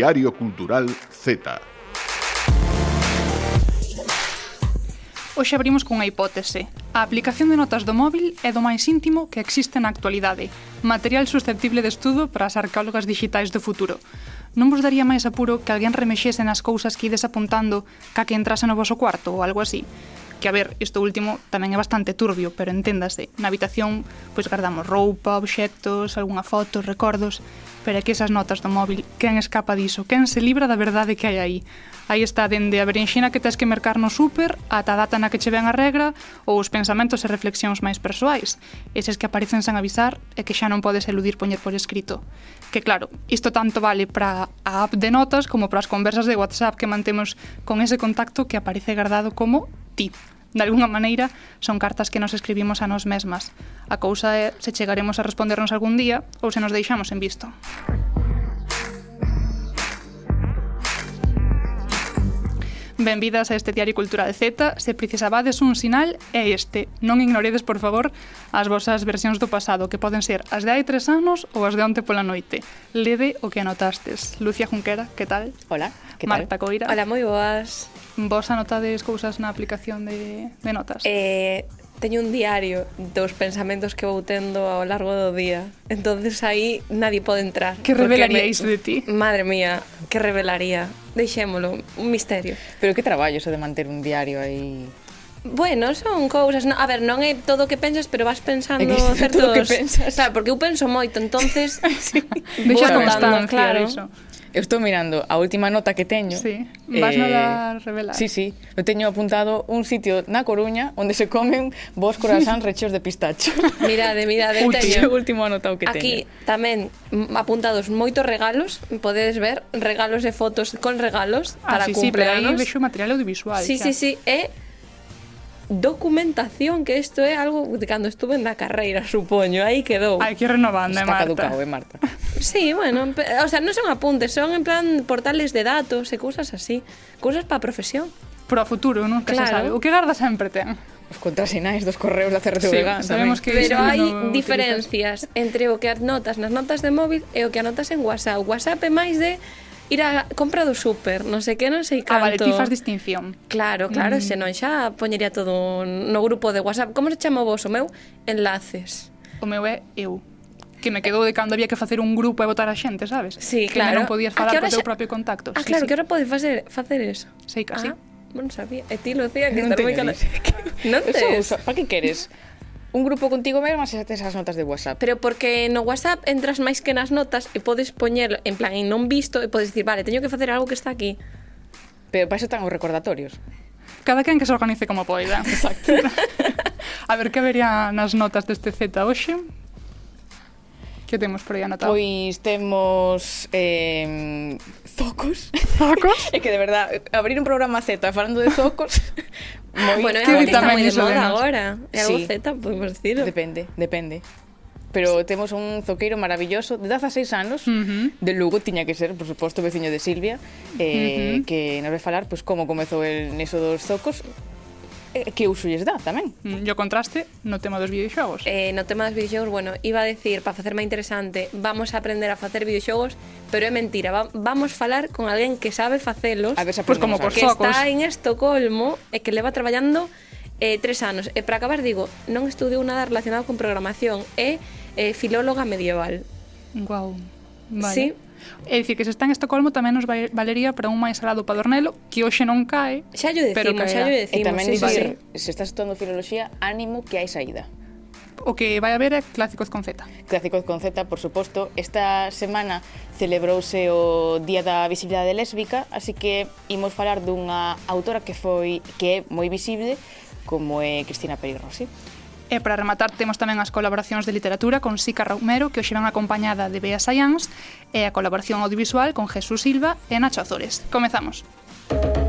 Diario Cultural Z. Hoxe abrimos cunha hipótese. A aplicación de notas do móvil é do máis íntimo que existe na actualidade, material susceptible de estudo para as arqueólogas digitais do futuro. Non vos daría máis apuro que alguén remexese nas cousas que ides apuntando ca que entrase no vosso cuarto ou algo así? que a ver, isto último tamén é bastante turbio, pero enténdase, na habitación pois guardamos roupa, obxectos, algunha foto, recordos, pero é que esas notas do móvil, quen escapa diso, quen se libra da verdade que hai aí. Aí está dende a berenxina que tens que mercar no súper ata a data na que che ven a regra ou os pensamentos e reflexións máis persoais, eses que aparecen sen avisar e que xa non podes eludir poñer por escrito. Que claro, isto tanto vale para a app de notas como para as conversas de WhatsApp que mantemos con ese contacto que aparece guardado como ti. De alguna maneira, son cartas que nos escribimos a nos mesmas. A cousa é se chegaremos a respondernos algún día ou se nos deixamos en visto. Benvidas a este Diario Cultural Z. Se precisabades un sinal, é este. Non ignoredes, por favor, as vosas versións do pasado, que poden ser as de hai tres anos ou as de onte pola noite. Lede o que anotastes. Lucia Junquera, que tal? Hola, que tal? Marta Coira. Hola, moi boas. Vos anotades cousas na aplicación de, de notas? Eh, teño un diario dos pensamentos que vou tendo ao largo do día. Entonces aí nadie pode entrar. Que revelaríais me... de ti? Madre mía, que revelaría. Deixémolo, un misterio. Pero que traballo eso de manter un diario aí... Bueno, son cousas, no, a ver, non é todo o que pensas, pero vas pensando é certos... Todo que pensas. Claro, porque eu penso moito, entonces... sí. Deixa bueno, como claro. claro eso. Eu estou mirando a última nota que teño. Sí, vas eh, a revelar. Sí, sí. Eu teño apuntado un sitio na Coruña onde se comen vos croissants rechos de pistacho. Mirade, mirade, teño. O último anotado que Aquí, teño. Aquí tamén mm, apuntados moitos regalos, podedes ver regalos e fotos con regalos ah, para sí, cumpleaños. Ah, sí, sí, pero aí vexo material audiovisual. Sí, xa. sí, sí, e documentación que isto é algo de cando estuve na carreira, supoño, aí quedou. Hai que renovando, Está Marta. caducado, eh, Marta. sí, bueno, o sea, non son apuntes, son en plan portales de datos e cousas así, cousas para a profesión. Pro futuro, non? Que claro. se sabe. O que garda sempre ten os contrasinais dos correos da CRTVG sí, sabemos que pero hai no diferencias utilizas. entre o que anotas nas notas de móvil e o que anotas en WhatsApp. WhatsApp é máis de ir a compra do súper, non sei que, non sei canto. Ah, vale, ti faz distinción. Claro, claro, mm. senón xa poñería todo no grupo de WhatsApp. Como se chama vos o meu? Enlaces. O meu é eu que me quedou de cando había que facer un grupo e votar a xente, sabes? Sí, que claro. Que non podías falar co teu xa... propio contacto. Ah, sí, claro, sí. que ahora podes facer, facer eso. Sí, casi. Ah, non sabía. E ti, Lucía, que non estás moi calada. Non te... Eso, para que queres? un grupo contigo mesmo se tes as notas de WhatsApp. Pero porque no WhatsApp entras máis que nas notas e podes poñer en plan en non visto e podes dicir, vale, teño que facer algo que está aquí. Pero para iso están os recordatorios. Cada quen que se organice como poida. Exacto. a ver que vería nas notas deste Z hoxe. Que temos por aí anotado? Pois temos eh, zocos. Zocos? é que de verdad, abrir un programa Z falando de zocos... moi, bueno, é algo que está moi de moda agora. É algo sí. Z, podemos dicirlo. Depende, depende. Pero temos un zoqueiro maravilloso de 16 anos, uh -huh. de Lugo, tiña que ser, por suposto, veciño de Silvia, eh, uh -huh. que nos vai falar pois, pues, como comezou el neso dos zocos, Eh, que uso lles dá tamén. Mm, e o contraste no tema dos videoxogos? Eh, no tema dos videoxogos, bueno, iba a decir, para facer máis interesante, vamos a aprender a facer videoxogos, pero é mentira, va, vamos falar con alguén que sabe facelos, a ver, se pues como por que focos. está en Estocolmo e que leva traballando eh, tres anos. E para acabar, digo, non estudiou nada relacionado con programación, é eh, filóloga medieval. Guau, wow. vale. Sí, É dicir, que se está en Estocolmo tamén nos valería para un máis alado padornelo, que hoxe non cae, xa llo decimos, pero caerá. xa lle decimos. E tamén sí, dicir, sí. se estás estudando filoloxía, ánimo que hai saída. O que vai haber é Clásicos con Z. Clásicos con Z, por suposto. Esta semana celebrouse o Día da Visibilidade Lésbica, así que imos falar dunha autora que foi que é moi visible, como é Cristina Peri Rossi. E para rematar temos tamén as colaboracións de literatura con Sica Romero, que hoxe van acompañada de Bea Sayans, e a colaboración audiovisual con Jesús Silva e Nacho Azores. Comezamos. Comezamos.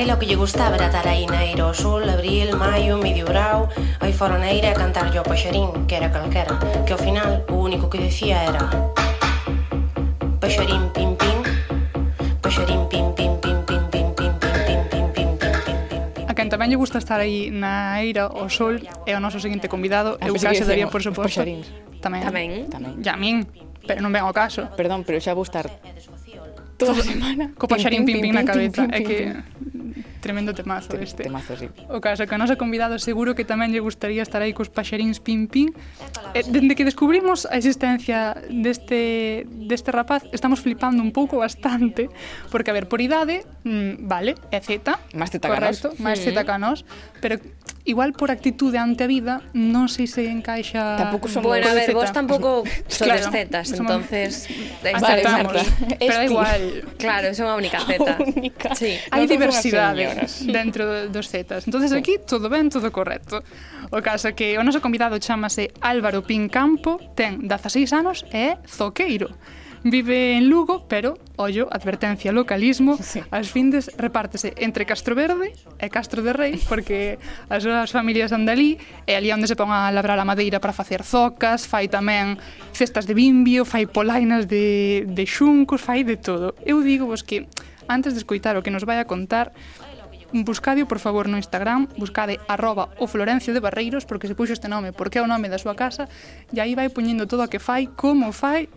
A ela o que lle gustaba era estar aí na eira ao sol, abril, maio, medio brau, aí fora na eira a cantarlle ao paxarín, que era calquera, que ao final o único que decía era Paxarín pim pim, paxarín pim pim pim pim pim pim pim pim pim pim pim pim pim pim A quen tamén lle gusta estar aí na eira ao sol é o noso seguinte convidado, eu case daría por suposto. Tamén. Tamén. Tamén. Ya a min, pero non ven ao caso. Perdón, pero xa vou estar toda a semana. Co paxarín pim pim, pim, pim, pim na cabeza. Pim, pim, é que tremendo temazo Tem, este. Temazo sí. O caso que a nosa convidado seguro que tamén lle gustaría estar aí cos paxaríns pim pim. Eh, dende que descubrimos a existencia deste, deste rapaz, estamos flipando un pouco bastante, porque, a ver, por idade, mm, vale, é Z, máis Z correcto, máis Z que nós, pero igual por actitude ante a vida, non sei se encaixa... Tampouco son bueno, a ver, vos tampouco sodes claro, zetas, somos... entonces... Aceptamos, vale, pero da igual. Claro, son a única zeta. Única. Sí. Hai diversidade dentro dos zetas. entonces aquí todo ben, todo correcto. O caso que o noso convidado chamase Álvaro Pincampo, ten 16 anos e é zoqueiro. Vive en Lugo, pero, ollo, advertencia, localismo, sí. as findes repártese entre Castro Verde e Castro de Rei, porque as súas familias andalí, e ali onde se pon a labrar a madeira para facer zocas, fai tamén cestas de bimbio, fai polainas de, de xuncos, fai de todo. Eu digo vos que, antes de escoitar o que nos vai a contar, buscadio, por favor, no Instagram, buscade arroba o Florencio de Barreiros, porque se puxo este nome, porque é o nome da súa casa, e aí vai poñendo todo o que fai, como fai,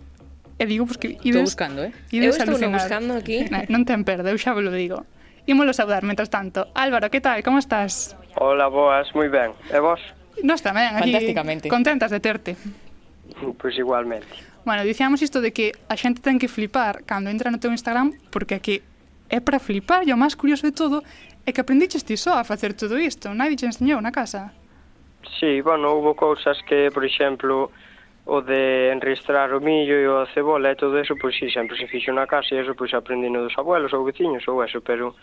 E digo, porque ides... Estou buscando, eh? Ides eu estou alucinar. buscando aquí. Na, non ten perda, eu xa vos lo digo. Imolo saudar, mentras tanto. Álvaro, que tal? Como estás? Hola, boas, moi ben. E vos? Nos tamén, aquí. Fantásticamente. Contentas de terte. Pois pues igualmente. Bueno, dicíamos isto de que a xente ten que flipar cando entra no teu Instagram, porque aquí é para flipar e o máis curioso de todo é que aprendiches ti só a facer todo isto. Nadie te enseñou na casa. Sí, bueno, houve cousas que, por exemplo, o de enristrar o millo e a cebola e todo eso, pois si, sempre se fixo na casa e eso, pois aprendino dos abuelos ou veciños ou eso, pero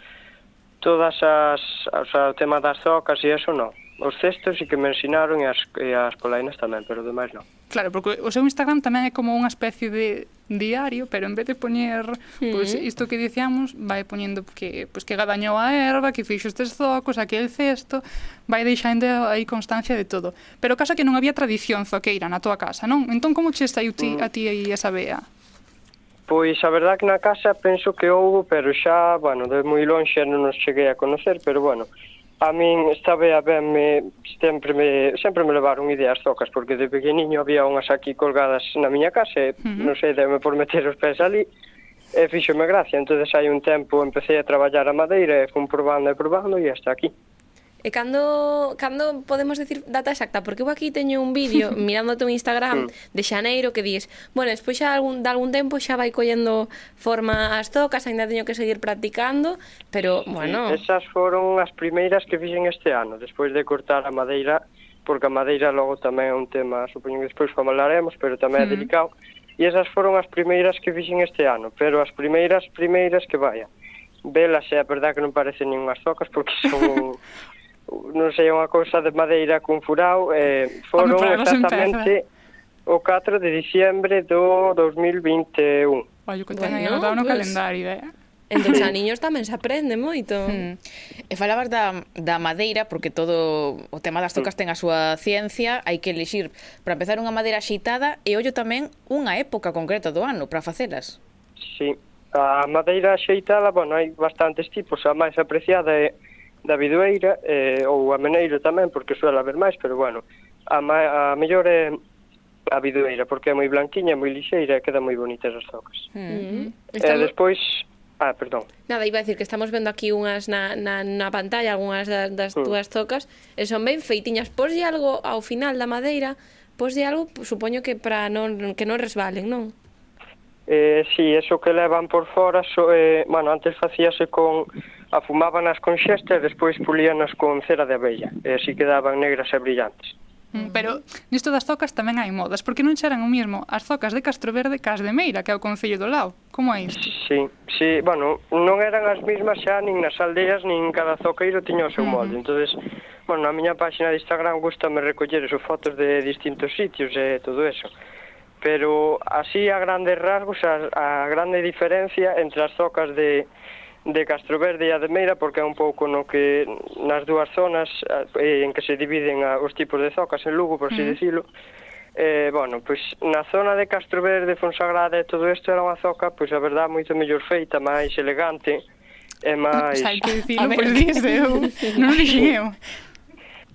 todas as, o sea, o tema das zocas e eso non. Os cestos e que me ensinaron e as, e as polainas tamén, pero demais non. Claro, porque o seu Instagram tamén é como unha especie de diario, pero en vez de poñer mm. pois pues, isto que dicíamos, vai poñendo que pois pues, que gadañou a erva, que fixo estes zocos, aquel cesto, vai deixando aí constancia de todo. Pero casa que non había tradición zoqueira na tua casa, non? Entón como che saiu ti, mm. a ti aí esa vea? Pois a verdad que na casa penso que houve, pero xa, bueno, de moi longe non nos cheguei a conocer, pero bueno, A min estaba a benme, sempre me, sempre me levaron ideas tocas, porque de pequeniño había unhas aquí colgadas na miña casa, e, uh -huh. non sei, deme por meter os pés ali, e fíxome gracia. entonces hai un tempo empecé a traballar a madeira, e fun probando e probando, e hasta aquí. E cando, cando podemos decir data exacta? Porque eu aquí teño un vídeo mirando o Instagram de xaneiro que dis bueno, despois xa algún, de algún tempo xa vai collendo forma as tocas, ainda teño que seguir practicando, pero, bueno... Sí, esas foron as primeiras que fixen este ano, despois de cortar a madeira, porque a madeira logo tamén é un tema, supoño que despois falaremos, pero tamén é mm. delicado, e esas foron as primeiras que fixen este ano, pero as primeiras, primeiras que vaya. velas é a verdad que non parecen nin unhas tocas porque son non sei, unha cousa de madeira cun furao, eh, foron Home, exactamente o 4 de diciembre do 2021. Ollo, que teñen bueno, anotado no pues... calendario, eh? Entón, a niños tamén se aprende moito. Mm. E falabas da, da madeira, porque todo o tema das tocas hmm. ten a súa ciencia, hai que elixir para empezar unha madeira xeitada e ollo tamén unha época concreta do ano para facelas. Sí, a madeira xeitada, bueno, hai bastantes tipos, a máis apreciada é da Vidueira eh, ou a Meneira tamén, porque suele haber máis, pero bueno, a, ma, a mellor é a Vidueira, porque é moi blanquiña, moi lixeira e moi bonitas as tocas. Mm -hmm. Mm-hmm. Estamos... Despois Ah, perdón. Nada, iba a decir que estamos vendo aquí unhas na, na, na pantalla, algunhas das, das mm. túas tocas, e son ben feitiñas. Poslle algo ao final da madeira, poslle algo, supoño que para non que non resbalen, non? eh, si, eso que levan por fora, so, eh, bueno, antes facíase con, afumábanas con xesta e despois pulíanas con cera de abella, e así quedaban negras e brillantes. Mm, pero nisto das zocas tamén hai modas, porque non xeran o mesmo as zocas de Castro Verde que as de Meira, que é o Concello do Lao. Como é isto? Sí, sí, bueno, non eran as mismas xa nin nas aldeas, nin cada zoqueiro tiña o seu molde. Uh -huh. entonces bueno, na miña páxina de Instagram gustame recoller eso, fotos de distintos sitios e todo eso. Uh pero así a grandes rasgos a, a grande diferencia entre as zocas de de Castroverde e a de Meira porque é un pouco no que nas dúas zonas eh, en que se dividen a, os tipos de zocas en Lugo, por así mm. dicilo eh, bueno, pois na zona de Castroverde Fonsagrada e todo isto era unha zoca pois a verdad moito mellor feita máis elegante e máis... Xa, que dicilo, pois dice eu non dixen eu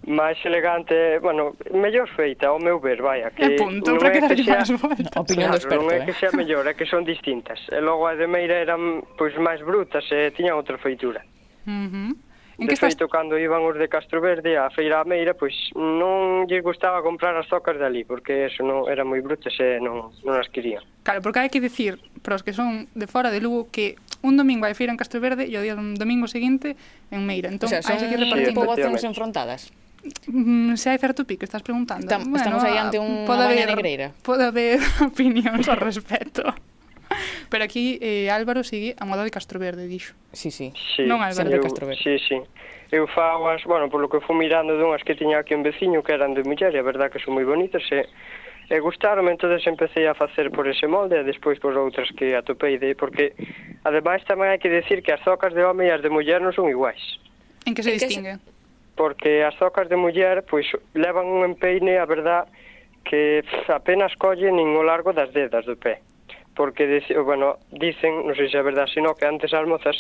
máis elegante, bueno, mellor feita, ao meu ver, vai, que punto, non para que darlle que sea, no, opinión claro, experto, non é eh? que sea mellor, é que son distintas. E logo a de Meira eran pois máis brutas e tiñan outra feitura. Uh -huh. En de que feito, estás... cando iban os de Castro Verde a Feira a Meira, pois non lle gustaba comprar as zocas dali, porque eso non era moi brutas e non, non as querían. Claro, porque hai que dicir, para os que son de fora de Lugo, que un domingo hai feira en Castro Verde e o día do domingo seguinte en Meira. Entón, o sea, son, que repartir sí, poblacións enfrontadas. Mm, se hai certo pico, estás preguntando. Tam, bueno, estamos aí ante un pode haber, negreira. Pode haber opinións ao respecto. Pero aquí eh, Álvaro sigue a moda de Castroverde, dixo. Sí, sí. sí non Álvaro eu, de Castroverde. Sí, sí. Eu fago as, bueno, polo que fui mirando dunhas que tiña aquí un veciño que eran de muller, e a verdad que son moi bonitas e, e gustaron, entón empecé a facer por ese molde e despois por outras que atopei de, porque ademais tamén hai que decir que as zocas de home e as de muller non son iguais. En que se en distinguen? Que se porque as zocas de muller pois levan un empeine, a verdad, que pff, apenas colle nin o largo das dedas do pé porque dice, bueno, dicen, non sei se é verdade, sino que antes as mozas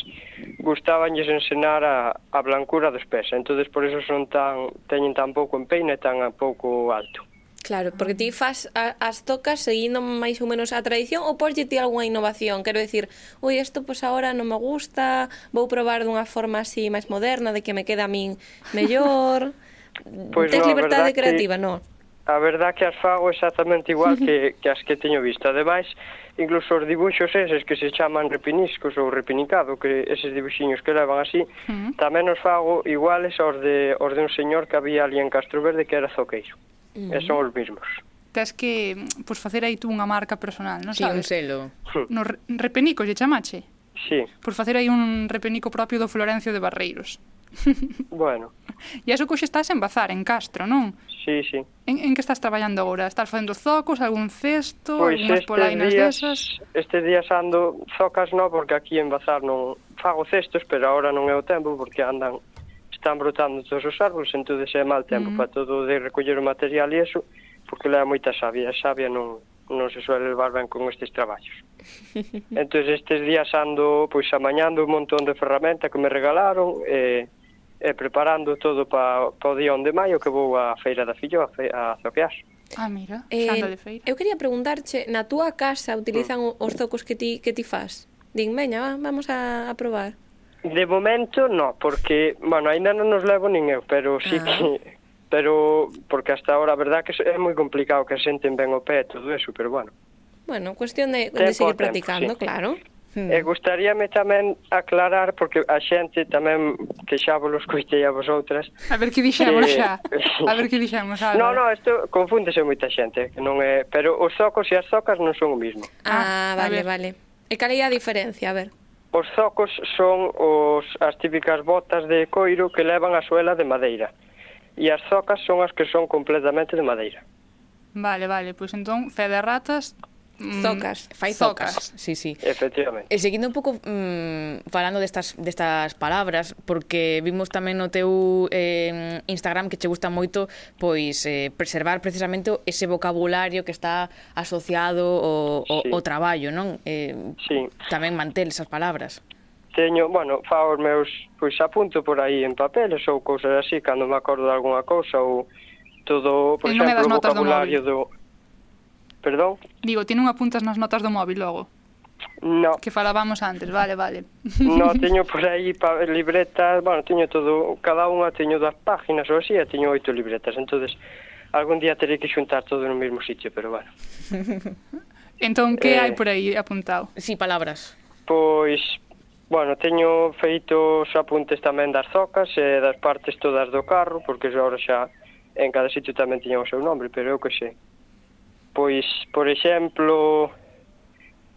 gustabanlles ensinar a, a blancura dos pés, entonces por eso son tan teñen tan pouco empeine e tan pouco alto. Claro, porque mm. ti faz a, as tocas seguindo máis ou menos a tradición ou porlle ti algunha innovación? Quero dicir, ui, isto pois agora non me gusta, vou probar dunha forma así máis moderna de que me queda a min mellor. pois Tes no, liberdade creativa, que... non? a verdad que as fago exactamente igual que, que as que teño visto. Ademais, incluso os dibuxos eses que se chaman repiniscos ou repinicado, que eses dibuxiños que levan así, tamén os fago iguales aos de, aos de un señor que había ali en Castroverde que era zoqueiro. E son os mismos. Tes que pois, facer aí tú unha marca personal, non sí, sabes? un selo. No re repenico, lle chamache? Sí. Por facer aí un repenico propio do Florencio de Barreiros. bueno. E eso que estás en Bazar, en Castro, non? Sí, sí. En, en que estás traballando agora? Estás facendo zocos, algún cesto, pois unhas polainas días, desas? Estes días ando zocas, non, porque aquí en Bazar non fago cestos, pero agora non é o tempo porque andan están brotando todos os árboles, entón é mal tempo mm. para todo de recoller o material e eso, porque leva moita savia, a savia non, non se suele levar ben con estes traballos. entón estes días ando pois amañando un montón de ferramenta que me regalaron e, e preparando todo para pa o día 1 de maio que vou á Feira da Fillo a, fe, a Zoquear. Ah, mira, eh, feira. Eu quería preguntarche, na túa casa utilizan mm. os zocos que ti que ti fas? Din, veña, va, vamos a, a probar. De momento no, porque, bueno, ainda non nos levo nin eu, pero sí ah. que pero porque hasta ahora a verdad que é moi complicado que senten ben o pé e todo eso, pero bueno. Bueno, cuestión de, tempo, de seguir practicando, sí. claro. Hmm. E gustaríame tamén aclarar, porque a xente tamén que xa vos escoitei a vosotras... A ver que dixemos eh, xa, a ver que dixemos. xa. no, no, isto confúndese moita xente, non é, pero os zocos e as zocas non son o mismo. Ah, ah vale, vale. E cal é a diferencia, a ver? Os zocos son os, as típicas botas de coiro que levan a suela de madeira. E as zocas son as que son completamente de madeira. Vale, vale, pois entón, fe de ratas Mm, zocas. Fai zocas. Sí, sí. Efectivamente. E seguindo un pouco mm, falando destas, destas palabras, porque vimos tamén no teu eh, Instagram que che gusta moito pois eh, preservar precisamente ese vocabulario que está asociado ao, ao, sí. ao traballo, non? Eh, sí. Tamén manter esas palabras. Teño, bueno, fa os meus, pois apunto por aí en papeles ou cousas así, cando me acordo de alguna cousa ou todo, por e non exemplo, o vocabulario do, do Perdón? Digo, ti non apuntas nas notas do móvil logo? No. Que falábamos antes, vale, vale. No, teño por aí pa, libretas, bueno, teño todo, cada unha teño das páginas ou así, teño oito libretas, entonces algún día terei que xuntar todo no mesmo sitio, pero bueno. entón, que eh, hai por aí apuntado? Si, sí, palabras. Pois, bueno, teño feitos apuntes tamén das zocas e das partes todas do carro, porque agora xa en cada sitio tamén tiña o seu nombre, pero eu que sei pois, por exemplo,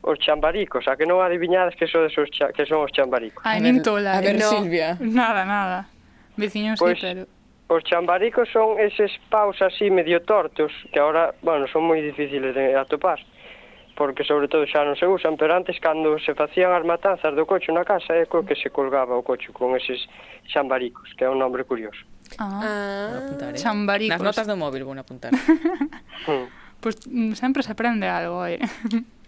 os chambaricos, a que non adivinades que son os, cha, que son os chambaricos. Ai, nin tola. A ver, no, Silvia. Nada, nada. Veciños pois, sí, pero... Os chambaricos son eses paus así medio tortos, que ahora, bueno, son moi difíciles de atopar, porque sobre todo xa non se usan, pero antes cando se facían as matanzas do coche na casa, é co que se colgaba o coche con eses chambaricos, que é un nombre curioso. Ah, ah apuntar, eh? chambaricos. Nas notas do móvil vou apuntar. hmm. pois sempre se aprende algo, eh.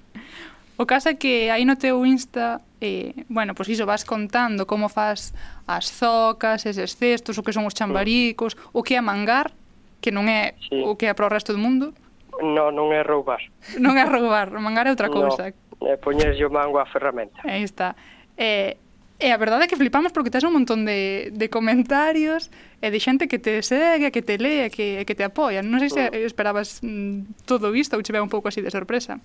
O caso é que aí no teu Insta, eh, bueno, pois iso vas contando como faz as zocas, eses cestos, o que son os chambaricos, o que é mangar, que non é sí. o que é para o resto do mundo. No, non é roubar. Non é roubar, mangar é outra cousa. No, é poñerlle o mango á ferramenta. Aí está. Eh, E a verdade é que flipamos porque tes un montón de, de comentarios e de xente que te segue, que te lee, que, que te apoia. Non sei se mm. esperabas mm, todo isto ou che vea un pouco así de sorpresa.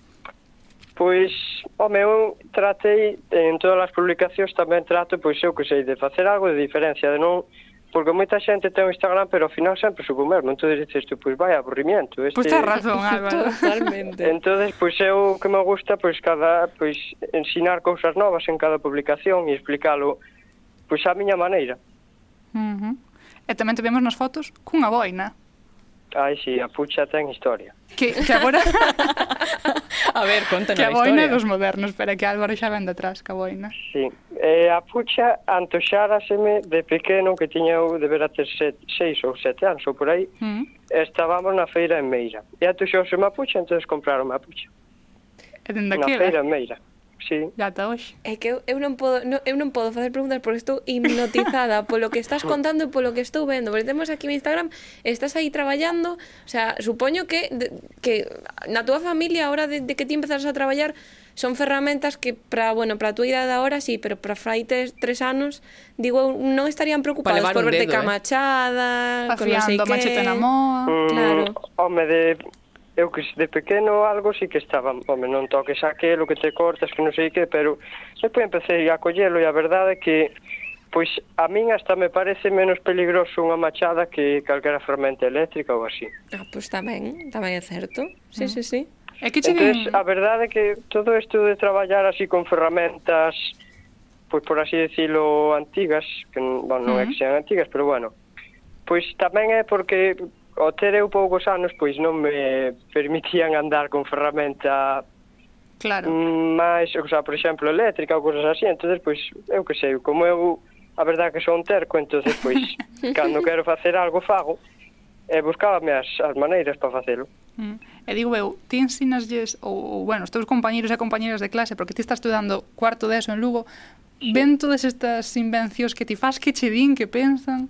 Pois, home, eu tratei, en todas as publicacións tamén trato, pois eu que sei, de facer algo de diferencia, de non porque moita xente ten o Instagram, pero ao final sempre suco o mesmo. Entón dices, pois pues, vai, aburrimiento. Este... Pois pues razón, Álvaro. Totalmente. Entón, pois pues, eu que me gusta, pois cada, pois ensinar cousas novas en cada publicación e explicalo pois á miña maneira. Uh -huh. E tamén te vemos nas fotos cunha boina. Ai, si, a Pucha ten historia. Que, que agora... a ver, contanos a historia. Que a boina dos modernos, pero que Álvaro xa ven atrás, que a boina. Sí, eh, a Pucha antoxáraseme de pequeno que tiña eu de ver a ter set, seis ou sete anos ou por aí, mm. estábamos na feira en Meira. E antoxóseme a Pucha, entón compraron a Pucha. E dende Na feira en Meira. Sí. Gata hoxe. É que eu, eu non podo no, eu non podo facer preguntas porque estou hipnotizada polo que estás contando e polo que estou vendo. Porque temos aquí en Instagram, estás aí traballando, o sea, supoño que de, que na túa familia a hora de, de que ti empezares a traballar son ferramentas que para, bueno, para a túa idade agora sí, pero para fai tres, tres anos, digo, non estarían preocupados por verte dedo, eh. camachada, eh? con non sei que. machete na moa. Mm, claro. Home, de eu que de pequeno algo si que estaba, home, non toques aquelo que te cortas, que non sei que, pero depois empecé a collelo e a verdade é que pois a min hasta me parece menos peligroso unha machada que calquera ferramenta eléctrica ou así. Ah, pois tamén, tamén é certo. Sí, ah. sí, sí. É que che Entonces, a verdade é que todo isto de traballar así con ferramentas pois por así decirlo antigas, que bueno, non é mm. que sean antigas, pero bueno, pois tamén é porque ao ter eu poucos anos, pois non me permitían andar con ferramenta claro. máis, o sea, por exemplo, eléctrica ou cosas así, entonces pois, eu que sei, como eu a verdade que son terco, entonces pois, cando quero facer algo fago, e buscábame as, as maneiras para facelo. Mm. E digo eu, ti ensinaslles, ou, ou bueno, os teus compañeros e compañeras de clase, porque ti estás estudando cuarto de eso en Lugo, sí. ven todas estas invencións que ti faz, que che din, que pensan?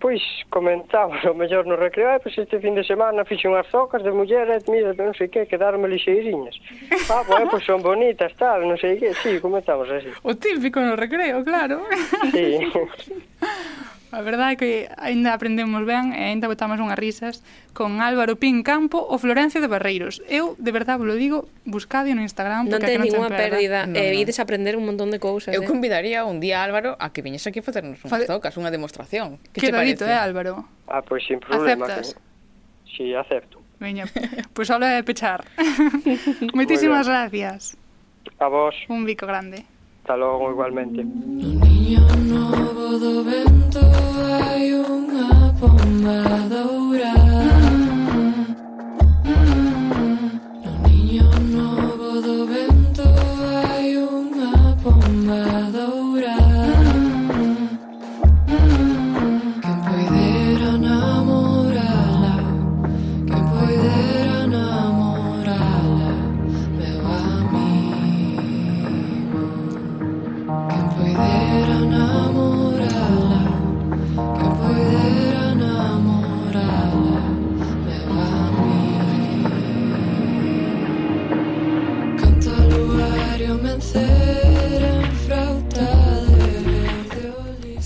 Pois comentamos o mellor no recreo, pois este fin de semana fixe unhas zocas de mulleres, mira, non sei que, quedaronme lixeiriñas. Ah, pois, pois son bonitas, tal, non sei que, sí, comentamos así. O típico no recreo, claro. Sí. A verdade é que aínda aprendemos ben e aínda botamos unhas risas con Álvaro Pin Campo o Florencio de Barreiros. Eu, de verdade, vos lo digo, buscadio no Instagram porque non ten ninguna pérdida. No, eh, no. ides aprender un montón de cousas. Eu eh? convidaría un día Álvaro a que viñese aquí a facernos unhas Fade... tocas, unha demostración. Que che parece? eh, Álvaro? Ah, pois pues, sin problema. Aceptas? Que... Sí, acepto. Veña, pois pues habla de pechar. Moitísimas gracias. A vos. Un bico grande. Hasta logo igualmente. No niño novo do vento hai unha pomba dourada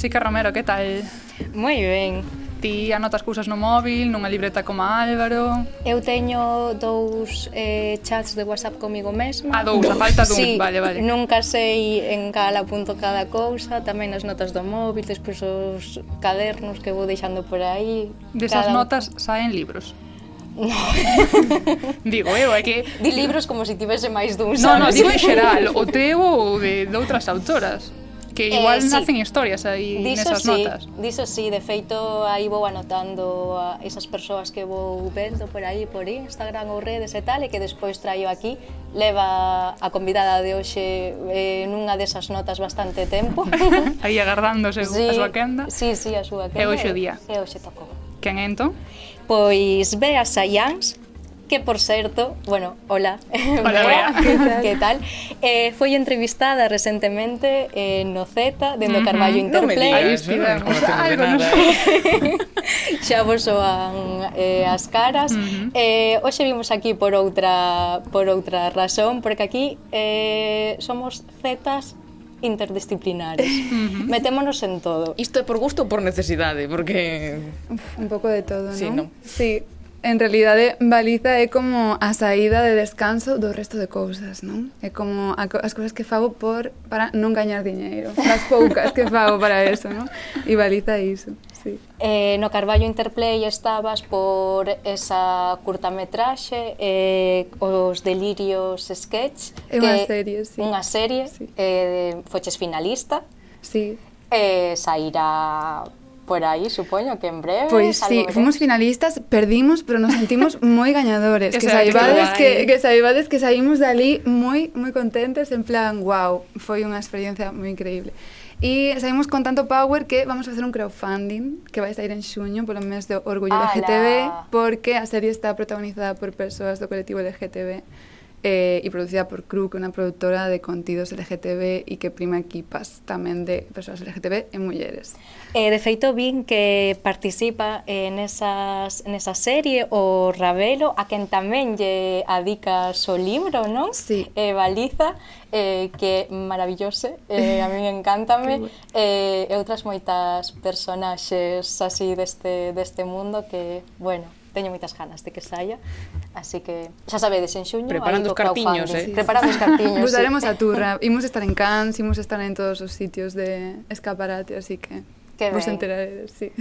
Sica Romero, que tal? Moi ben. Ti anotas cousas no móvil, nunha libreta como Álvaro? Eu teño dous eh, chats de WhatsApp comigo mesma. A dous, a falta dun, sí, vale, vale. Nunca sei en cal apunto cada cousa, tamén as notas do móvil, despois os cadernos que vou deixando por aí. Desas cada... notas saen libros? No. digo eu, é que... Di libros como se tivese máis dun, sabes? Non, non, digo en xeral, o teu ou de, de outras autoras. Que eh, igual eh, sí. nacen historias aí diso nesas sí, notas. Diso sí, de feito aí vou anotando a esas persoas que vou vendo por aí, por Instagram ou redes e tal, e que despois traio aquí, leva a convidada de hoxe eh, nunha desas notas bastante tempo. aí agardándose sí, a súa quenda. Sí, sí, a súa quenda. E hoxe o día. E hoxe tocou. Quen é entón? Pois Bea Sayans, que por certo, bueno, hola, hola que tal? ¿Qué tal? Eh, foi entrevistada recentemente eh, no Z, dentro uh -huh. Carballo Interplay. No me digas, ¿eh? no, no, ¿eh? xa vos soan eh, as caras. Uh -huh. eh, hoxe vimos aquí por outra por outra razón, porque aquí eh, somos Zetas interdisciplinares. Uh -huh. Metémonos en todo. Isto é por gusto ou por necesidade? Porque... Uf, un pouco de todo, sí, non? No? Sí, En realidade, Baliza é como a saída de descanso do resto de cousas, non? É como a, as cousas que fago por para non gañar diñeiro, as poucas que fago para eso, non? E Baliza iso. Sí. Eh, no Carballo Interplay estabas por esa curtametraxe eh, Os delirios sketch É unha serie, sí. Unha serie, sí. eh, foches finalista Sí. Eh, sairá por aí, supoño que en breve. Pois pues sí, fomos finalistas, perdimos, pero nos sentimos moi gañadores, que saibades que, que saibades que saímos dali moi moi contentes, en plan, wow, foi unha experiencia moi increíble. E saímos con tanto power que vamos a facer un crowdfunding que vai sair en xuño polo mes do Orgullo Ala. LGTB porque a serie está protagonizada por persoas do colectivo LGTB eh, e producida por Cru, que é unha produtora de contidos LGTB e que prima equipas tamén de persoas LGTB e mulleres. Eh, de feito, vin que participa en, esas, en esa serie o Ravelo, a quen tamén lle adica o libro, non? Sí. Eh, Baliza, eh, que maravilloso, eh, a mí encántame, eh, e outras moitas personaxes así deste, deste mundo que, bueno, teño moitas ganas de que saia, así que xa sabedes en xuño preparando os cartiños, eh. Sí. Preparando os cartiños. Buscaremos sí. a turra, imos estar en Cannes, imos estar en todos os sitios de escaparate, así que Que ben. Vos enterades, sí.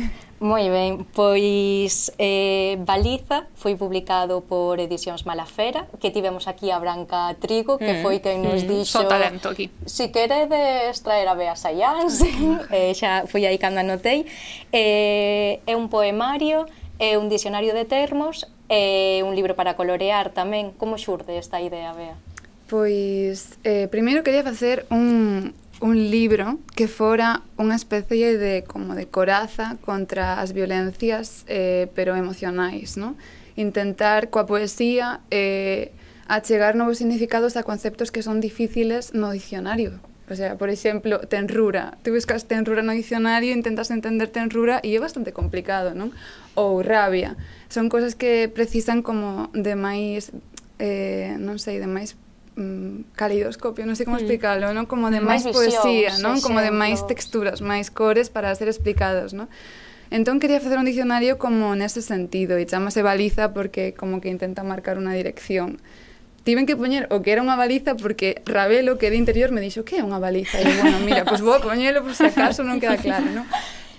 Moi ben, pois eh, Baliza foi publicado por Edicións Malafera, que tivemos aquí a Branca Trigo, que mm. foi quen nos mm. dixo... Só talento aquí. Si queredes traer a Bea Sayans, eh, xa foi aí cando anotei. Eh, é un poemario, é un dicionario de termos, é un libro para colorear tamén. Como xurde esta idea, Bea? Pois, eh, primeiro quería facer un, un libro que fora unha especie de como de coraza contra as violencias eh, pero emocionais, ¿no? Intentar coa poesía eh, achegar novos significados a conceptos que son difíciles no dicionario. O sea, por exemplo, tenrura. Tú buscas tenrura no dicionario, intentas entender tenrura e é bastante complicado, non? Ou rabia. Son cosas que precisan como de máis eh, non sei, de máis mm, caleidoscopio, non sei como explicarlo, non? Como de máis poesía, non? Como de máis texturas, máis cores para ser explicados, non? Entón quería facer un dicionario como nese sentido e chamase baliza porque como que intenta marcar unha dirección. Tiven que poñer o que era unha baliza porque Ravelo que de interior me dixo que é unha baliza e eu, bueno, mira, pois pues vou poñelo por se acaso non queda claro, non?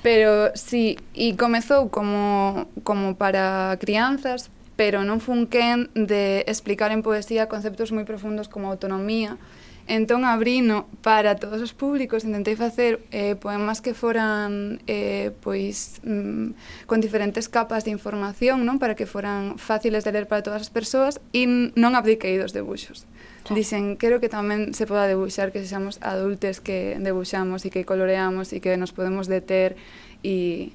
Pero sí, e comezou como, como para crianzas, pero non fun quen de explicar en poesía conceptos moi profundos como autonomía. Entón abrino para todos os públicos, intentei facer eh, poemas que foran eh, pois mm, con diferentes capas de información, non para que foran fáciles de ler para todas as persoas e non abdiquei dos debuxos. Ah. Dicen, quero que tamén se poda debuxar que sexamos adultes que debuxamos e que coloreamos e que nos podemos deter e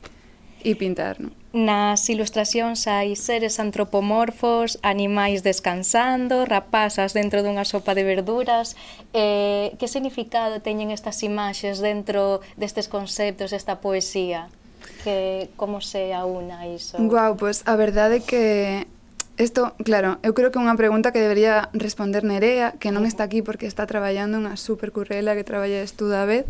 e pintarnos. Nas ilustracións hai seres antropomorfos, animais descansando, rapazas dentro dunha sopa de verduras. Eh, que significado teñen estas imaxes dentro destes conceptos, desta poesía? Que como se aúna iso? Guau, pois pues, a verdade é que Isto, claro, eu creo que é unha pregunta que debería responder Nerea, que non está aquí porque está traballando unha supercurrela que traballa e estuda a vez,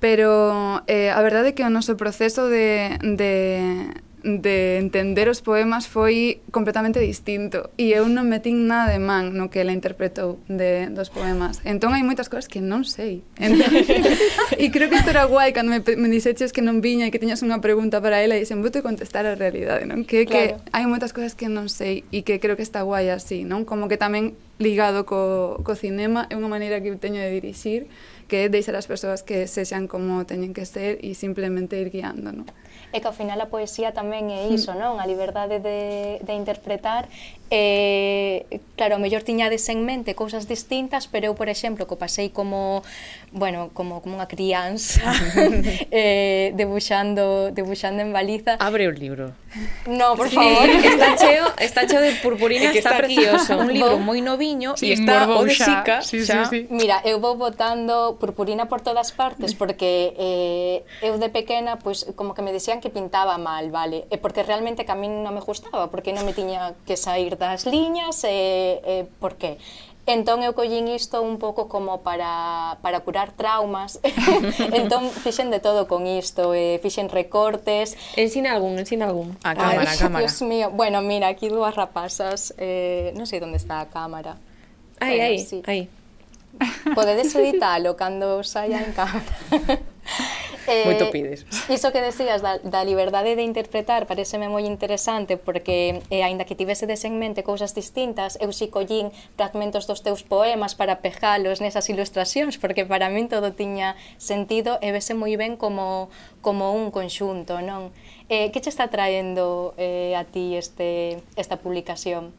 pero eh, a verdade é que o noso proceso de, de, de entender os poemas foi completamente distinto e eu non metín nada de man no que ela interpretou de, dos poemas entón hai moitas cousas que non sei entón, e creo que isto era guai cando me, me dixeches que non viña e que teñas unha pregunta para ela e dixen, vou te contestar a realidade non? que, claro. que hai moitas cousas que non sei e que creo que está guai así non? como que tamén ligado co, co cinema é unha maneira que teño de dirixir que é deixar as persoas que sexan como teñen que ser e simplemente ir guiando, non? E que ao final a poesía tamén é hmm. iso, non? A liberdade de, de interpretar eh, claro, o mellor tiñades en mente cousas distintas, pero eu, por exemplo, que pasei como bueno, como, como unha crianza eh, debuxando, debuxando en baliza. Abre o libro. No, por sí. favor, está cheo, está cheo de purpurina, está, está precioso, un libro moi noviño sí, e está o de xica. Sí, xa. Sí, sí. Mira, eu vou botando purpurina por todas partes porque eh, eu de pequena pois pues, como que me decían que pintaba mal, vale? E porque realmente que a min non me gustaba, porque non me tiña que sair das liñas, e, eh, eh, por qué? Entón eu collín isto un pouco como para, para curar traumas. entón fixen de todo con isto, eh, fixen recortes. Ensina algún, ensina algún. A cámara, Ay, a cámara. Dios mío. Bueno, mira, aquí dúas rapazas, eh, non sei onde está a cámara. Ai, ai, sí. aí. Podedes editalo cando saia en cámara. eh, Moito pides. Iso que decías da, da liberdade de interpretar pareceme moi interesante porque eh, aínda que tivesedes en mente cousas distintas, eu si collín fragmentos dos teus poemas para pejalos nesas ilustracións porque para min todo tiña sentido e vese moi ben como como un conxunto, non? Eh, que che está traendo eh, a ti este, esta publicación?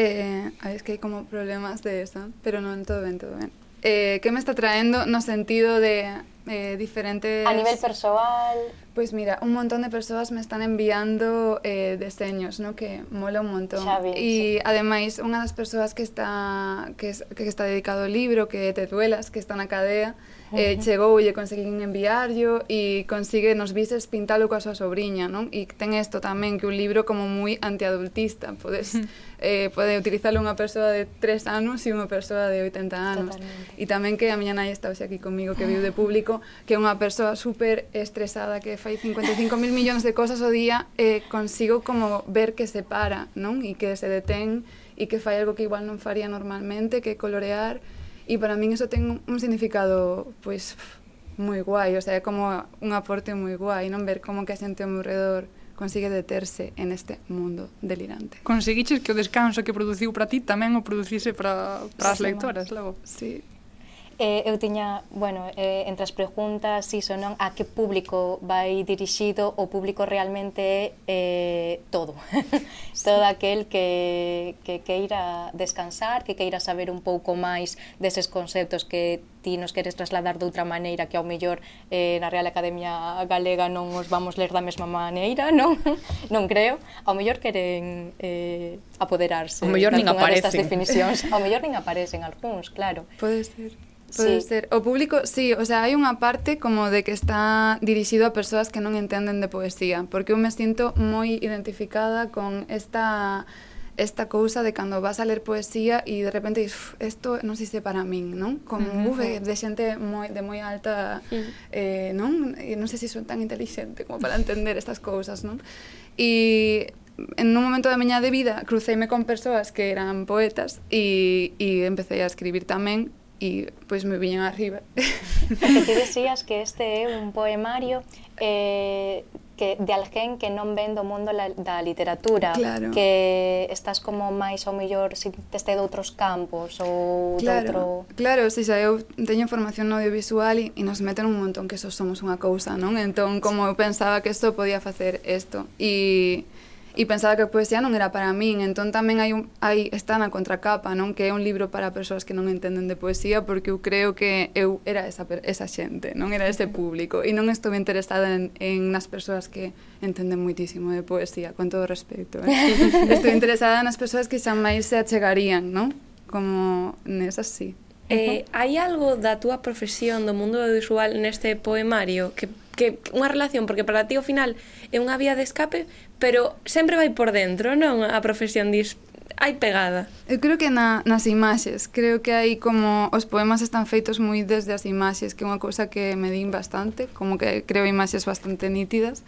Eh, es que hai como problemas de eso, pero non, todo ben, todo ben. Eh, que me está traendo no sentido de eh, diferentes... A nivel persoal... Pues mira, un montón de persoas me están enviando eh, deseños, no? que mola un montón. Xa vi, e sí. ademais, unha das persoas que está que, que está dedicado ao libro, que te duelas, que está na cadea, eh, uh -huh. chegou e conseguín enviarlo e consigue nos vises pintalo coa súa sobrinha, non? E ten isto tamén, que un libro como moi antiadultista, podes, eh, pode utilizarlo unha persoa de 3 anos e unha persoa de 80 anos. Totalmente. E tamén que a miña nai está hoxe aquí comigo, que viu ah. de público, que é unha persoa super estresada que fai hai 55 mil millóns de cosas o día e eh, consigo como ver que se para, non? E que se detén e que fai algo que igual non faría normalmente, que colorear. E para min eso ten un significado, pois, moi guai, o sea, é como un aporte moi guai, non ver como que a xente ao meu redor consigue deterse en este mundo delirante. Conseguiches que o descanso que produciu para ti tamén o producise para, para as sí, lectoras, logo. Sí, Eh, eu tiña, bueno, eh, entre as preguntas, iso non, a que público vai dirixido, o público realmente é eh, todo. Sí. todo aquel que, que queira descansar, que queira saber un pouco máis deses conceptos que ti nos queres trasladar de outra maneira que ao mellor eh, na Real Academia Galega non os vamos ler da mesma maneira, non? non creo. Ao mellor queren eh, apoderarse. Ao mellor nin aparecen. Definicións. Ao mellor nin aparecen algúns, claro. Pode ser. Pode sí. ser. O público, sí, o sea, hai unha parte como de que está dirixido a persoas que non entenden de poesía, porque eu me sinto moi identificada con esta esta cousa de cando vas a ler poesía e de repente dices, isto non sei se para min, non? Como uh eh, -huh. de xente moi, de moi alta, eh, non? E non sei se son tan inteligente como para entender estas cousas, non? E en un momento da miña de vida cruceime con persoas que eran poetas e, e empecé a escribir tamén e pois me viñan arriba. Porque ti decías que este é un poemario eh, que de alguén que non ven do mundo la, da literatura, claro. que estás como máis ou mellor se si teste de outros campos ou claro, doutro... Claro, si xa eu teño formación no audiovisual e, e nos meten un montón que só somos unha cousa, non? Entón, como eu pensaba que isto podía facer isto e e pensaba que a poesía non era para min, entón tamén hai, un, hai está na contracapa, non que é un libro para persoas que non entenden de poesía, porque eu creo que eu era esa, esa xente, non era ese público, e non estou interesada en, en nas persoas que entenden muitísimo de poesía, con todo respecto, Eh? estou interesada nas persoas que xa máis se achegarían, non? Como nesas sí. Eh, hai algo da túa profesión do mundo audiovisual neste poemario que que unha relación, porque para ti ao final é unha vía de escape, pero sempre vai por dentro, non? A profesión dis hai pegada. Eu creo que na, nas imaxes, creo que hai como os poemas están feitos moi desde as imaxes, que é unha cousa que me din bastante, como que creo imaxes bastante nítidas,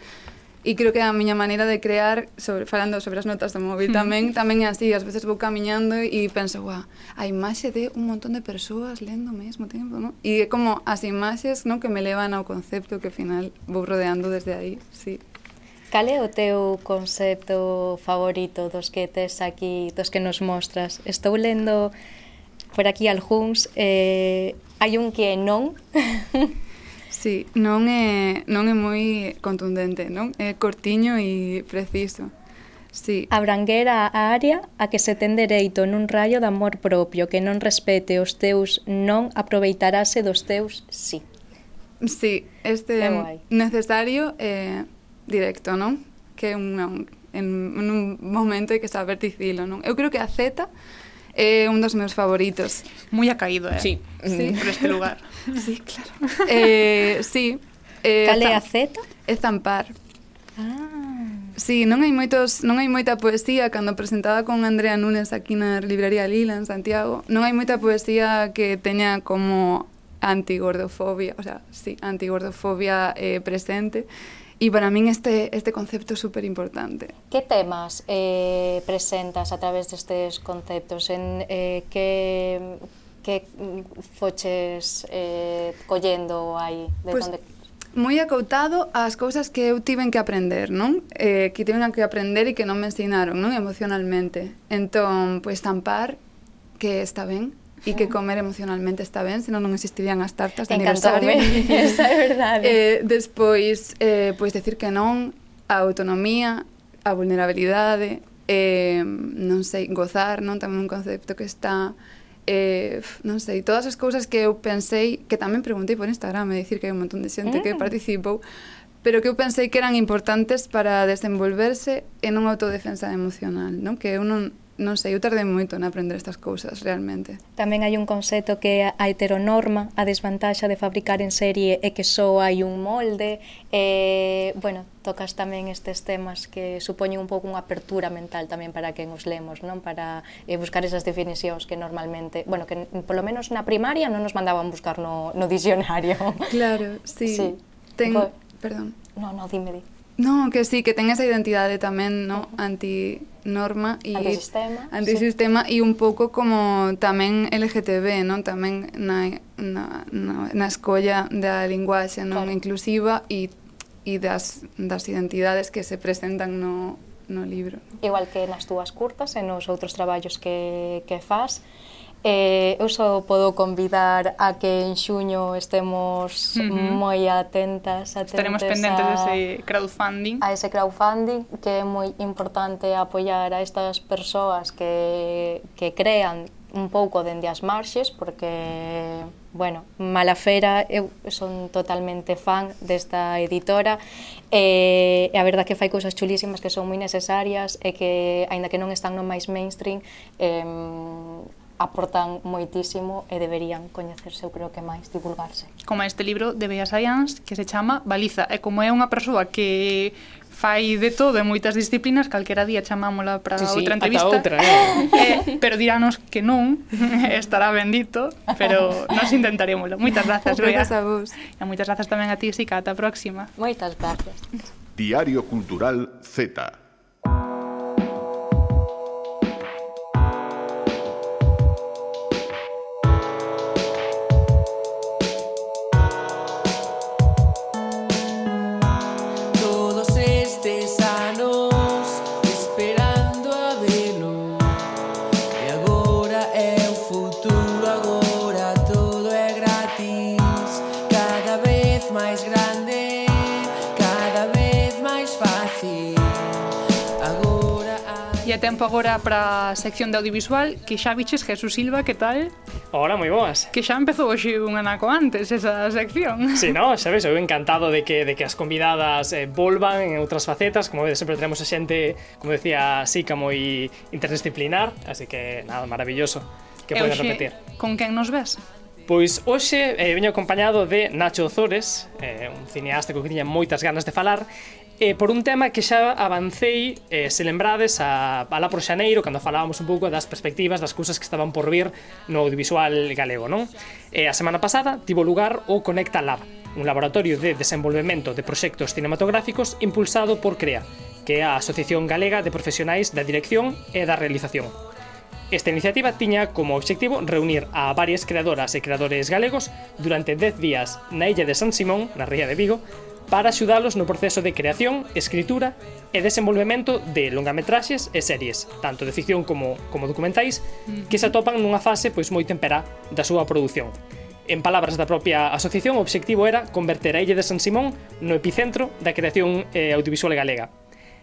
E creo que a miña maneira de crear, sobre, falando sobre as notas do móvil hmm. tamén, tamén é así, ás veces vou camiñando e penso, guau, a imaxe de un montón de persoas lendo ao mesmo tempo, non? E é como as imaxes non que me levan ao concepto que ao final vou rodeando desde aí, sí. Cal é o teu concepto favorito dos que tes aquí, dos que nos mostras? Estou lendo por aquí algúns, eh, hai un que non, Sí, non é, non é moi contundente, non? É cortiño e preciso. Sí. A branguera a área a que se ten dereito nun rayo de amor propio que non respete os teus non aproveitarase dos teus sí. Sí, este é necesario eh, directo, non? Que é un, un, en, en un momento hai que saber dicilo, non? Eu creo que a Z é un dos meus favoritos. Moi acaído, eh? Sí. sí. Por este lugar. sí, claro. Eh, eh, sí. Eh, Cal é a Z? É Zampar. Ah. Sí, non hai moitos, non hai moita poesía cando presentaba con Andrea Nunes aquí na librería Lila en Santiago. Non hai moita poesía que teña como antigordofobia, o sea, sí, antigordofobia eh, presente. E para min este, este concepto é super importante. Que temas eh, presentas a través destes conceptos? En, eh, que, que foches eh, collendo aí? De pues, donde moi acoutado ás cousas que eu tiven que aprender, non? Eh, que tiven que aprender e que non me ensinaron, non? Emocionalmente. Entón, pois pues, tampar que está ben, e que comer emocionalmente está ben, senón non existirían as tartas de aniversario. Esa é verdade. Eh, despois, eh, pois decir que non, a autonomía, a vulnerabilidade, eh, non sei, gozar, non tamén un concepto que está eh, non sei, todas as cousas que eu pensei, que tamén preguntei por Instagram, e dicir que hai un montón de xente mm. que participou, pero que eu pensei que eran importantes para desenvolverse en unha autodefensa emocional, non? Que eu non non sei, eu tardei moito en aprender estas cousas realmente. Tamén hai un concepto que é a heteronorma, a desvantaxa de fabricar en serie é que só hai un molde, e, bueno, tocas tamén estes temas que supoñen un pouco unha apertura mental tamén para quen os lemos, non? Para eh, buscar esas definicións que normalmente, bueno, que polo menos na primaria non nos mandaban buscar no, no dicionario. Claro, sí. sí. Ten, Bo... perdón. No, no, dime, dime. No, que sí, que ten esa identidade tamén, no, antinorma e antisistema, antisistema sí. e un pouco como tamén LGTB, non, tamén na na na, na escolla da linguaxe non claro. inclusiva e e das das identidades que se presentan no no libro. Igual que nas túas curtas e nos outros traballos que que faz, Eh, eu só podo convidar a que en xuño estemos uh -huh. moi atentas, atentas Estaremos pendentes a, dese crowdfunding. A ese crowdfunding que é moi importante apoiar a estas persoas que, que crean un pouco dende as marxes porque bueno, Malafera eu son totalmente fan desta editora e, e a verdad que fai cousas chulísimas que son moi necesarias e que aínda que non están no máis mainstream eh, aportan moitísimo e deberían coñecerse, eu creo que máis, divulgarse. Como este libro de Bellas Science que se chama Baliza, e como é unha persoa que fai de todo en moitas disciplinas, calquera día chamámola para sí, sí, outra entrevista. Outra, eh. eh, pero dirános que non, estará bendito, pero nos intentarémoslo. Moitas grazas, Bea. Grazas a vos. E moitas grazas tamén a ti, Sica, ata a próxima. Moitas grazas. Diario Cultural Z. tempo agora para a sección de audiovisual que xa viches Jesús Silva, que tal? Hola, moi boas. Que xa empezou hoxe un anaco antes esa sección. Si, sí, no, sabes, eu encantado de que, de que as convidadas eh, volvan en outras facetas, como vedes, sempre tenemos a xente, como decía Sica, moi interdisciplinar, así que nada, maravilloso que poden repetir. Con quen nos ves? Pois hoxe eh, veño acompañado de Nacho Ozores, eh, un cineasta que tiña moitas ganas de falar, eh, por un tema que xa avancei, eh, se lembrades, a, a la por Xaneiro, cando falábamos un pouco das perspectivas das cousas que estaban por vir no audiovisual galego, non? Eh, a semana pasada tivo lugar o Conecta Lab, un laboratorio de desenvolvemento de proxectos cinematográficos impulsado por CREA, que é a Asociación Galega de Profesionais da Dirección e da Realización. Esta iniciativa tiña como obxectivo reunir a varias creadoras e creadores galegos durante 10 días na illa de San Simón, na ría de Vigo, para axudalos no proceso de creación, escritura e desenvolvemento de longametraxes e series, tanto de ficción como, como documentais, que se atopan nunha fase pois moi temperá da súa produción. En palabras da propia asociación, o obxectivo era converter a Illa de San Simón no epicentro da creación eh, audiovisual galega.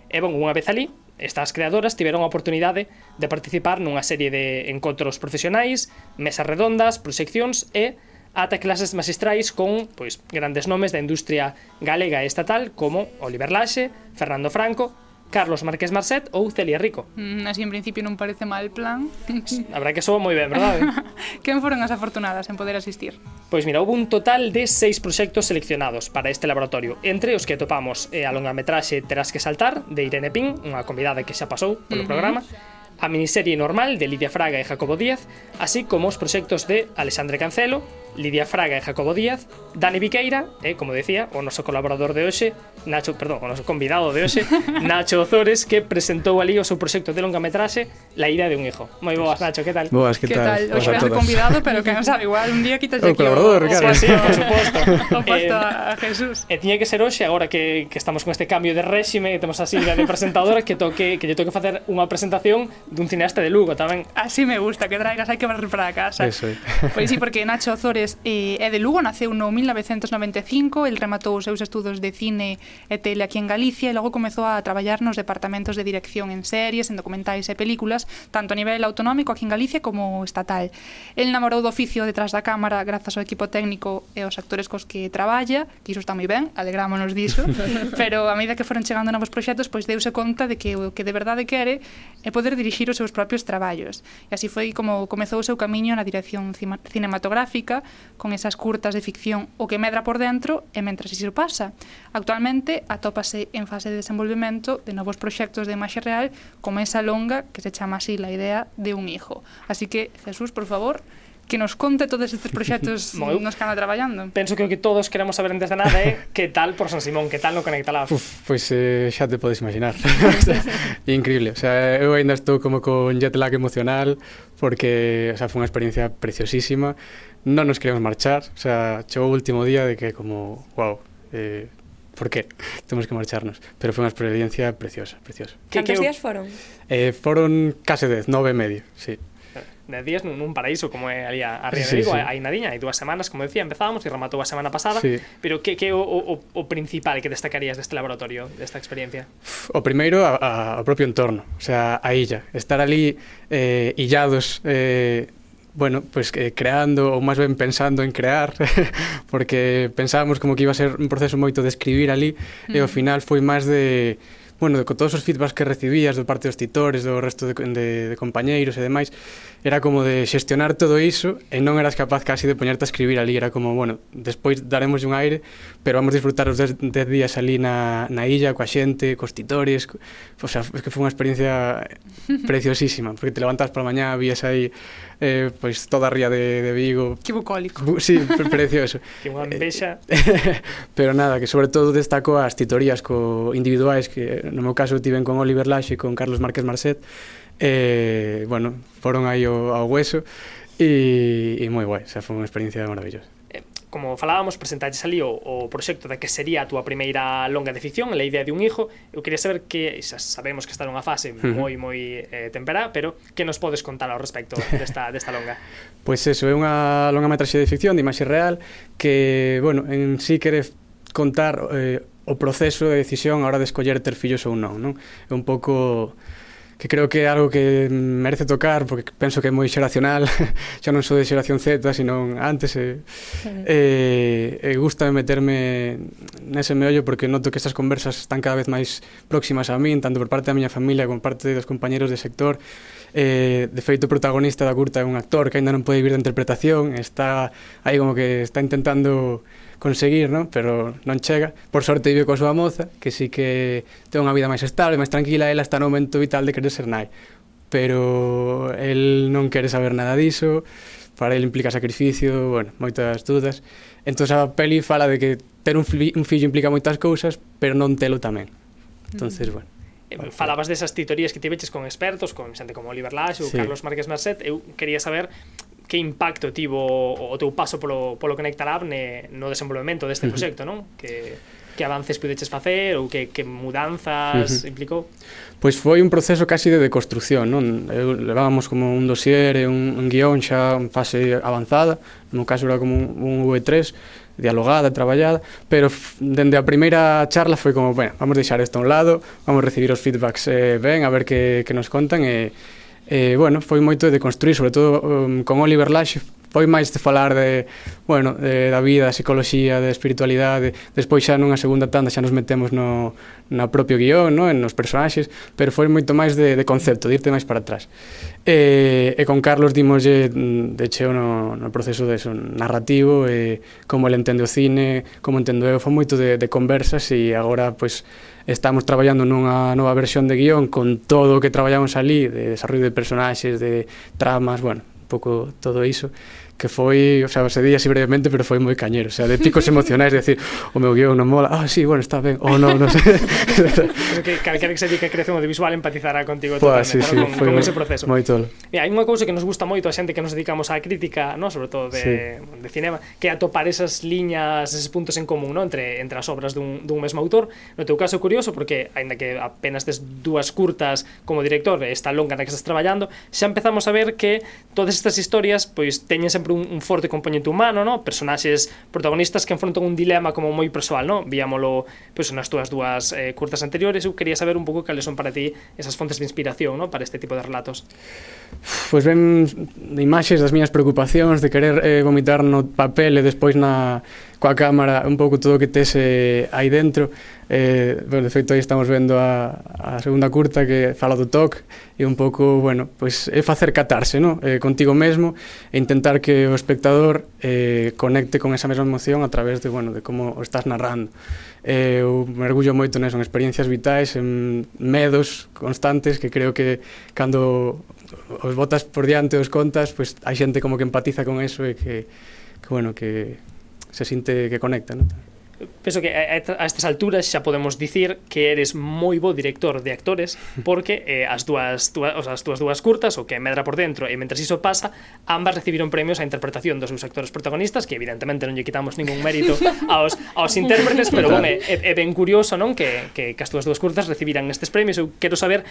E bon, unha vez ali, Estas creadoras tiveron a oportunidade de participar nunha serie de encontros profesionais, mesas redondas, proxeccións e ata clases magistrais con pois, grandes nomes da industria galega e estatal como Oliver Laxe, Fernando Franco Carlos Marqués Marcet ou Celia Rico. Mm, así en principio non parece mal plan. Habrá que soa moi ben, verdade? Quen foron as afortunadas en poder asistir? Pois mira, houve un total de seis proxectos seleccionados para este laboratorio. Entre os que topamos eh, a longametraxe Terás que saltar, de Irene Pin, unha convidada que xa pasou polo uh programa, a miniserie normal de Lidia Fraga e Jacobo Díaz, así como os proxectos de Alexandre Cancelo, Lidia Fraga e Jacobo Díaz, Dani Viqueira, eh, como decía, o noso colaborador de hoxe, Nacho, perdón, o noso convidado de hoxe, Nacho Ozores, que presentou ali o seu proxecto de longametraxe La ira de un hijo. Moi boas, Nacho, que tal? Boas, que, que tal? tal? Hoxe vas convidado, pero que non sabe igual, un día quitas o colaborador, o, claro. Sí, por suposto. o posto eh, a Jesús. E eh, tiña que ser hoxe, agora que, que estamos con este cambio de réxime, que temos a Silvia de presentadora, que toque que lle toque facer unha presentación dun cineasta de Lugo tamén. Así me gusta, que traigas, hai que barrer para a casa. Eso. é. Pois pues sí, porque Nacho Ozores Flores eh, é de Lugo, naceu no 1995, el rematou os seus estudos de cine e tele aquí en Galicia e logo comezou a traballar nos departamentos de dirección en series, en documentais e películas, tanto a nivel autonómico aquí en Galicia como estatal. El namorou do oficio detrás da cámara grazas ao equipo técnico e aos actores cos que traballa, que iso está moi ben, alegrámonos diso, pero a medida que foron chegando novos proxectos, pois deuse conta de que o que de verdade quere é poder dirixir os seus propios traballos. E así foi como comezou o seu camiño na dirección cinematográfica, con esas curtas de ficción o que medra por dentro e mentras iso pasa. Actualmente atópase en fase de desenvolvemento de novos proxectos de imaxe real como esa longa que se chama así la idea de un hijo. Así que, Jesús, por favor, que nos conte todos estes proxectos Moi, nos que anda traballando. Penso que o que todos queremos saber antes de nada é eh? que tal por San Simón, que tal no Conectalab. Uf, pois pues, eh, xa te podes imaginar. o sea, increíble. O sea, eu ainda estou como con jet lag emocional porque o sea, foi unha experiencia preciosísima non nos queremos marchar, o sea, chegou o último día de que como, wow, eh, por qué temos que marcharnos, pero foi unha experiencia preciosa, preciosa. Cantos que, días foron? Eh, foron case 10, 9 e medio, sí. 10 días nun paraíso como é ali a, a Ría sí, de Vigo, sí. hai nadiña, hai dúas semanas, como decía, empezábamos e rematou a semana pasada, sí. pero que que o, o, o principal que destacarías deste laboratorio, desta experiencia? O primeiro, a, a, o propio entorno, o sea, a illa, estar ali eh, illados eh, bueno, pues eh, creando ou máis ben pensando en crear porque pensábamos como que iba a ser un proceso moito de escribir ali mm. e ao mm. final foi máis de bueno, de, con todos os feedbacks que recibías do parte dos titores, do resto de, de, de compañeiros e demais era como de xestionar todo iso e non eras capaz casi de poñerte a escribir ali. Era como, bueno, despois daremos un aire pero vamos a disfrutar os 10 días ali na, na illa, coa xente cos titores, co... o sea, es que foi unha experiencia preciosísima porque te levantas pola mañá, vías aí eh, pois toda a ría de, de Vigo. Que bucólico. Bu, sí, pre precioso. Que unha envexa pero nada, que sobre todo destaco as titorías co individuais que no meu caso tiven con Oliver Laxe e con Carlos Márquez Marcet eh, bueno, foron aí ao, ao hueso e, e moi guai, xa foi unha experiencia maravillosa eh, como falábamos, presentalles ali o, o proxecto da que sería a túa primeira longa de ficción, a idea de un hijo. Eu quería saber que, xa sabemos que está nunha fase moi, moi eh, temperá, pero que nos podes contar ao respecto desta, desta longa? Pois pues eso, é unha longa metraxe de ficción de imaxe real que, bueno, en sí quere contar eh, o proceso de decisión a hora de escoller ter fillos ou non, non? É un pouco que creo que é algo que merece tocar porque penso que é moi xeracional. Xa non sou de xeración Z sino antes e, eh, e, e gusta meterme nese meollo porque noto que estas conversas están cada vez máis próximas a min tanto por parte da miña familia como por parte dos compañeros de sector. Eh, de feito o protagonista da curta é un actor que aínda non pode vivir da interpretación está aí como que está intentando conseguir, non? pero non chega. Por sorte vive coa súa moza, que sí que ten unha vida máis estable, máis tranquila, ela está no momento vital de querer ser nai. Pero el non quere saber nada diso, para ele implica sacrificio, bueno, moitas dudas. Entón a peli fala de que ter un, fi un fillo implica moitas cousas, pero non telo tamén. Entonces, mm. bueno eh, falabas desas titorías que tiveches con expertos, con xente como Oliver Lash ou sí. Carlos Márquez Merced, eu quería saber que impacto tivo o teu paso polo, polo Connect Lab ne, no desenvolvemento deste proxecto, non? Que, que avances pudeches facer ou que, que mudanzas uh -huh. implicou? Pois foi un proceso casi de deconstrucción, non? Eu levábamos como un dossier e un, un guión xa en fase avanzada, no caso era como un, un V3, dialogada, traballada, pero dende a primeira charla foi como, bueno, vamos deixar isto a un lado, vamos recibir os feedbacks eh, ben, a ver que, que nos contan e eh, eh, bueno, foi moito de construir, sobre todo um, con Oliver Lash, foi máis de falar de, bueno, de, da vida, da psicología, da de espiritualidade, despois xa nunha segunda tanda xa nos metemos no, na propio guión, no? en nos personaxes, pero foi moito máis de, de concepto, de irte máis para atrás. E, e con Carlos dimoslle mm, de cheo no, no proceso de eso, narrativo, e como ele entende o cine, como entendo eu, foi moito de, de conversas e agora, pois, pues, estamos traballando nunha nova versión de guión con todo o que traballamos ali, de desarrollo de personaxes, de tramas, bueno, un pouco todo iso que foi, o sea, se di así brevemente, pero foi moi cañero, o sea, de picos emocionais, de decir, o meu guión non mola, ah, sí, bueno, está ben, ou oh, non, non sei. Creo que calquera que se dedica a creación audiovisual empatizará contigo Pua, totalmente, sí, sí, ¿no? con, con ese proceso. Moi tol. Mira, hai unha cousa que nos gusta moito a xente que nos dedicamos á crítica, no, sobre todo de, sí. de cinema, que atopar esas liñas, eses puntos en común, no, entre entre as obras dun, dun mesmo autor. No teu caso curioso porque aínda que apenas tes dúas curtas como director, esta longa na que estás traballando, xa empezamos a ver que todas estas historias pois teñen sempre sempre un, un forte componente humano, no? personaxes protagonistas que enfrontan un dilema como moi persoal, no? víamolo pois, pues, nas túas dúas eh, curtas anteriores, eu quería saber un pouco cales son para ti esas fontes de inspiración no? para este tipo de relatos. Pois pues ven imaxes das miñas preocupacións de querer eh, vomitar no papel e despois na, coa cámara un pouco todo o que tes eh, aí dentro. Eh, bueno, de feito, aí estamos vendo a, a segunda curta que fala do TOC e un pouco, bueno, pois pues, é facer catarse, no? eh, contigo mesmo e intentar que o espectador eh, conecte con esa mesma emoción a través de, bueno, de como o estás narrando. Eh, eu mergullo moito neso, en experiencias vitais, en medos constantes que creo que cando os botas por diante, os contas, pois pues, hai xente como que empatiza con eso e que, que bueno, que se sinte que conecta, non? Penso que a, a estas alturas xa podemos dicir que eres moi bo director de actores porque eh, as dúas, dúas, o sea, as túas dúas curtas, o que medra por dentro e mentres iso pasa, ambas recibiron premios á interpretación dos seus actores protagonistas que evidentemente non lle quitamos ningún mérito aos, aos intérpretes, pero home, é, é ben curioso non que, que, que as túas dúas curtas recibiran estes premios. Eu quero saber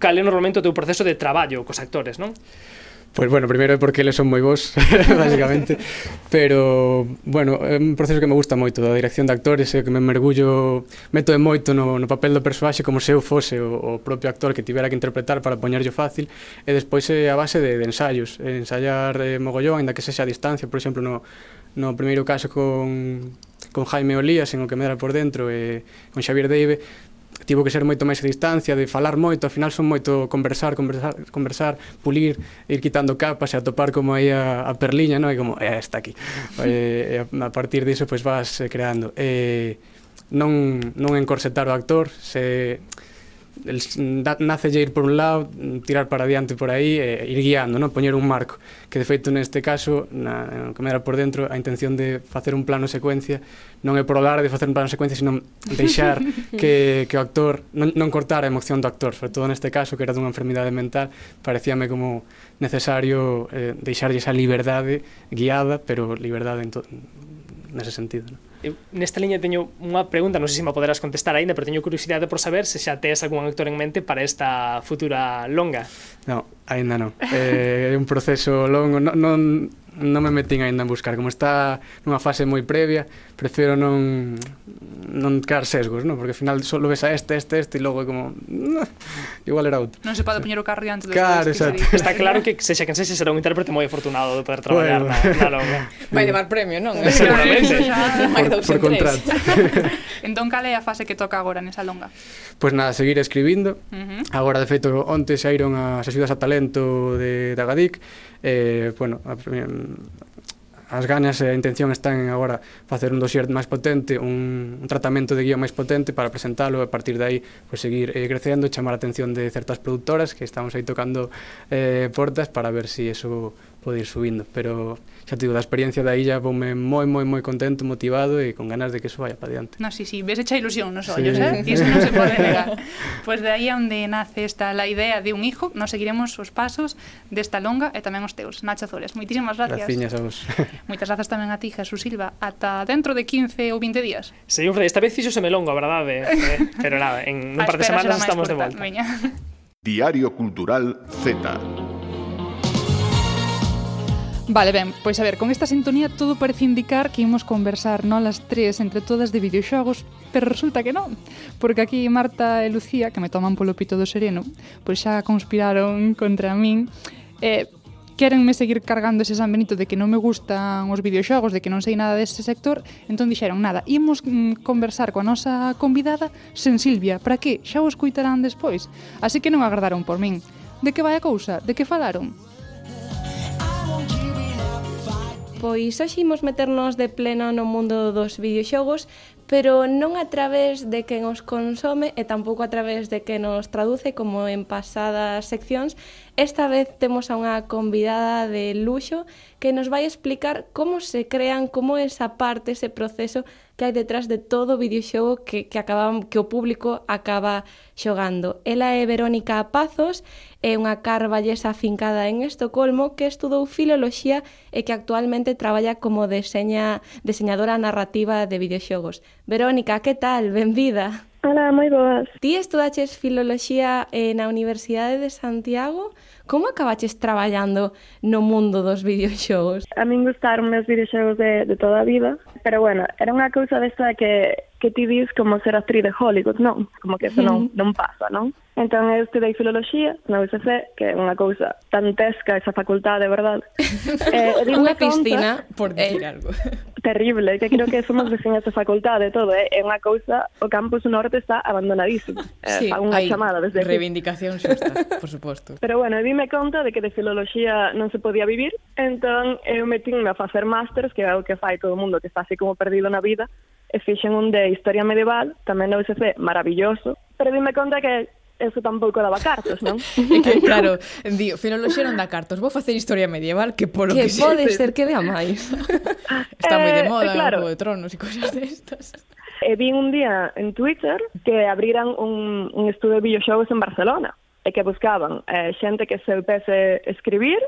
cal é normalmente o teu proceso de traballo cos actores, non? Pois pues bueno, primeiro é porque eles son moi bons, basicamente, pero bueno, é un proceso que me gusta moito da dirección de actores, é que me mergullo, meto de moito no, no papel do persoaxe como se eu fose o, o propio actor que tivera que interpretar para poñerlo fácil, e despois é a base de, de ensaios, é ensaiar eh, mogollón, ainda que sexa a distancia, por exemplo, no, no primeiro caso con, con Jaime Olías, en o que me dera por dentro, e con Xavier Deive, tivo que ser moito máis a distancia, de falar moito, ao final son moito conversar, conversar, conversar, pulir, ir quitando capas e atopar como aí a, a perliña, non? E como, eh, está aquí. e, a partir diso, pois vas eh, creando. E, non, non encorsetar o actor, se nace ir por un lado, tirar para adiante por aí e eh, ir guiando, non? poñer un marco que de feito neste caso na, na camera por dentro a intención de facer un plano secuencia non é por hablar de facer un plano secuencia sino deixar que, que o actor non, non cortar a emoción do actor sobre todo neste caso que era dunha enfermidade mental parecíame como necesario eh, deixarlle esa liberdade guiada pero liberdade en nese sentido non? nesta liña teño unha pregunta, non sei se me poderás contestar aínda, pero teño curiosidade por saber se xa tes algún actor en mente para esta futura longa. No, aínda non. Eh, é eh, un proceso longo, non, non non me metín aínda en buscar, como está nunha fase moi previa, prefiro non non crear sesgos, non? Porque ao final só ves a este, este, este e logo é como igual era outro. Non se pode poñer o carro antes de Claro, exacto. Está claro que sexa quen sexa será un intérprete moi afortunado de poder traballar bueno. na, na longa. Vai levar premio, non? Seguramente. por, por contrato. entón, cal é a fase que toca agora nesa longa? Pois nada, seguir escribindo. Uh -huh. Agora, de feito, onte saíron as axudas a talento de, da GADIC eh, bueno, a, as ganas e a intención están en agora facer un dossier máis potente, un, un tratamento de guía máis potente para presentalo e a partir de aí pues, seguir eh, crecendo e chamar a atención de certas productoras que estamos aí tocando eh, portas para ver se si eso pode ir subindo. Pero xa te digo, da experiencia da illa voume moi, moi, moi contento, motivado e con ganas de que eso vaya para diante. No, sí, sí, ves echa ilusión nos ollos, sí. eh? Iso non se pode negar. Pois pues de aí é onde nace esta la idea de un hijo, nos seguiremos os pasos desta longa e tamén os teus. Nacho Azores, moitísimas gracias. Graciñas a vos. Moitas grazas tamén a ti, Jesús Silva, ata dentro de 15 ou 20 días. Sí, hombre, esta vez fixo me longo, a verdade, eh, pero nada, en un par de semanas estamos corta, de volta. Veña. Diario Cultural Z. Vale, ben, pois a ver, con esta sintonía todo parece indicar que imos conversar non las tres entre todas de videoxogos, pero resulta que non, porque aquí Marta e Lucía, que me toman polo pito do sereno, pois xa conspiraron contra min, eh, querenme seguir cargando ese San Benito de que non me gustan os videoxogos, de que non sei nada dese sector, entón dixeron, nada, imos mm, conversar coa nosa convidada sen Silvia, para que xa o escuitarán despois. Así que non agardaron por min. De que vai a cousa? De que falaron? Pois hoxe imos meternos de pleno no mundo dos videoxogos, pero non a través de quen os consome e tampouco a través de quen os traduce como en pasadas seccións. Esta vez temos a unha convidada de luxo que nos vai explicar como se crean, como esa parte, ese proceso que hai detrás de todo o videoxogo que, que, acaba, que o público acaba xogando. Ela é Verónica Pazos, é unha carballesa afincada en Estocolmo que estudou filoloxía e que actualmente traballa como deseña, deseñadora narrativa de videoxogos. Verónica, que tal? Benvida. Hola, moi boas. Ti estudaches filoloxía eh, na Universidade de Santiago, Como acabaches traballando no mundo dos videoxogos? A min gustaron os videoxogos de, de toda a vida, pero bueno, era unha cousa desta que que ti dis como ser actriz de Hollywood, non? Como que eso non, non pasa, non? Entón eu estudei filoloxía na UCC, que é unha cousa tantesca esa facultade, verdad? eh, unha piscina por dicir eh, algo. Terrible, que creo que somos veciñas de facultade todo, eh? é unha cousa, o campus norte está abandonadísimo. Eh, sí, unha chamada desde reivindicación xusta, por suposto. Pero bueno, eu dime conta de que de filoloxía non se podía vivir, entón eu eh, metinme a facer másters, que é o que fai todo o mundo que está así como perdido na vida, e fixen un de Historia Medieval, tamén da UCC, maravilloso, pero dime conta que eso tampouco daba cartos, non? e que, claro, di, non da cartos, vou facer historia medieval que polo que, que pode se... ser que dea máis. Está eh, moi de eh, moda, claro. o de tronos e cousas destas. Eh, e vi un día en Twitter que abriran un, un estudio de videoxogos en Barcelona e que buscaban eh, xente que se pese escribir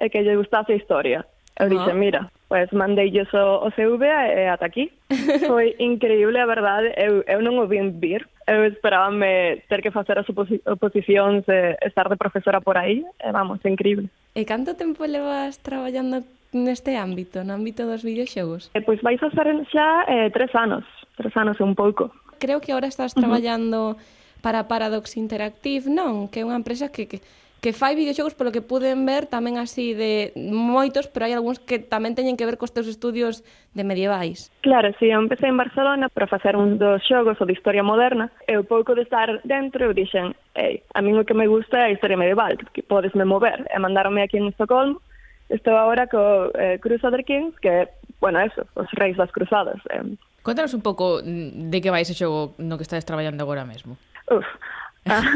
e que lle gustase a historia. Eurice, ah. mira, Pues mandei yo o CV e eh, ata aquí. Foi increíble, a verdade, eu, eu non o vim vir. Eu esperábame ter que facer as oposicións e estar de profesora por aí. E, vamos, é increíble. E canto tempo levas traballando neste ámbito, no ámbito dos videoxogos? E, pois vais facer xa eh, tres anos, tres anos e un pouco. Creo que agora estás traballando uh -huh. para Paradox Interactive, non? Que é unha empresa que, que que fai videoxogos polo que puden ver tamén así de moitos, pero hai algúns que tamén teñen que ver cos teus estudios de medievais. Claro, si sí, eu empecé en Barcelona para facer un dos xogos ou de historia moderna, e o pouco de estar dentro eu dixen, ei, a mí o que me gusta é a historia medieval, que podes me mover, e mandarme aquí en Estocolmo, Estou agora co eh, Crusader Kings, que, bueno, eso, os reis das cruzadas. Eh. Contanos un pouco mm, de que vai ese xogo no que estades traballando agora mesmo. Uf, ah,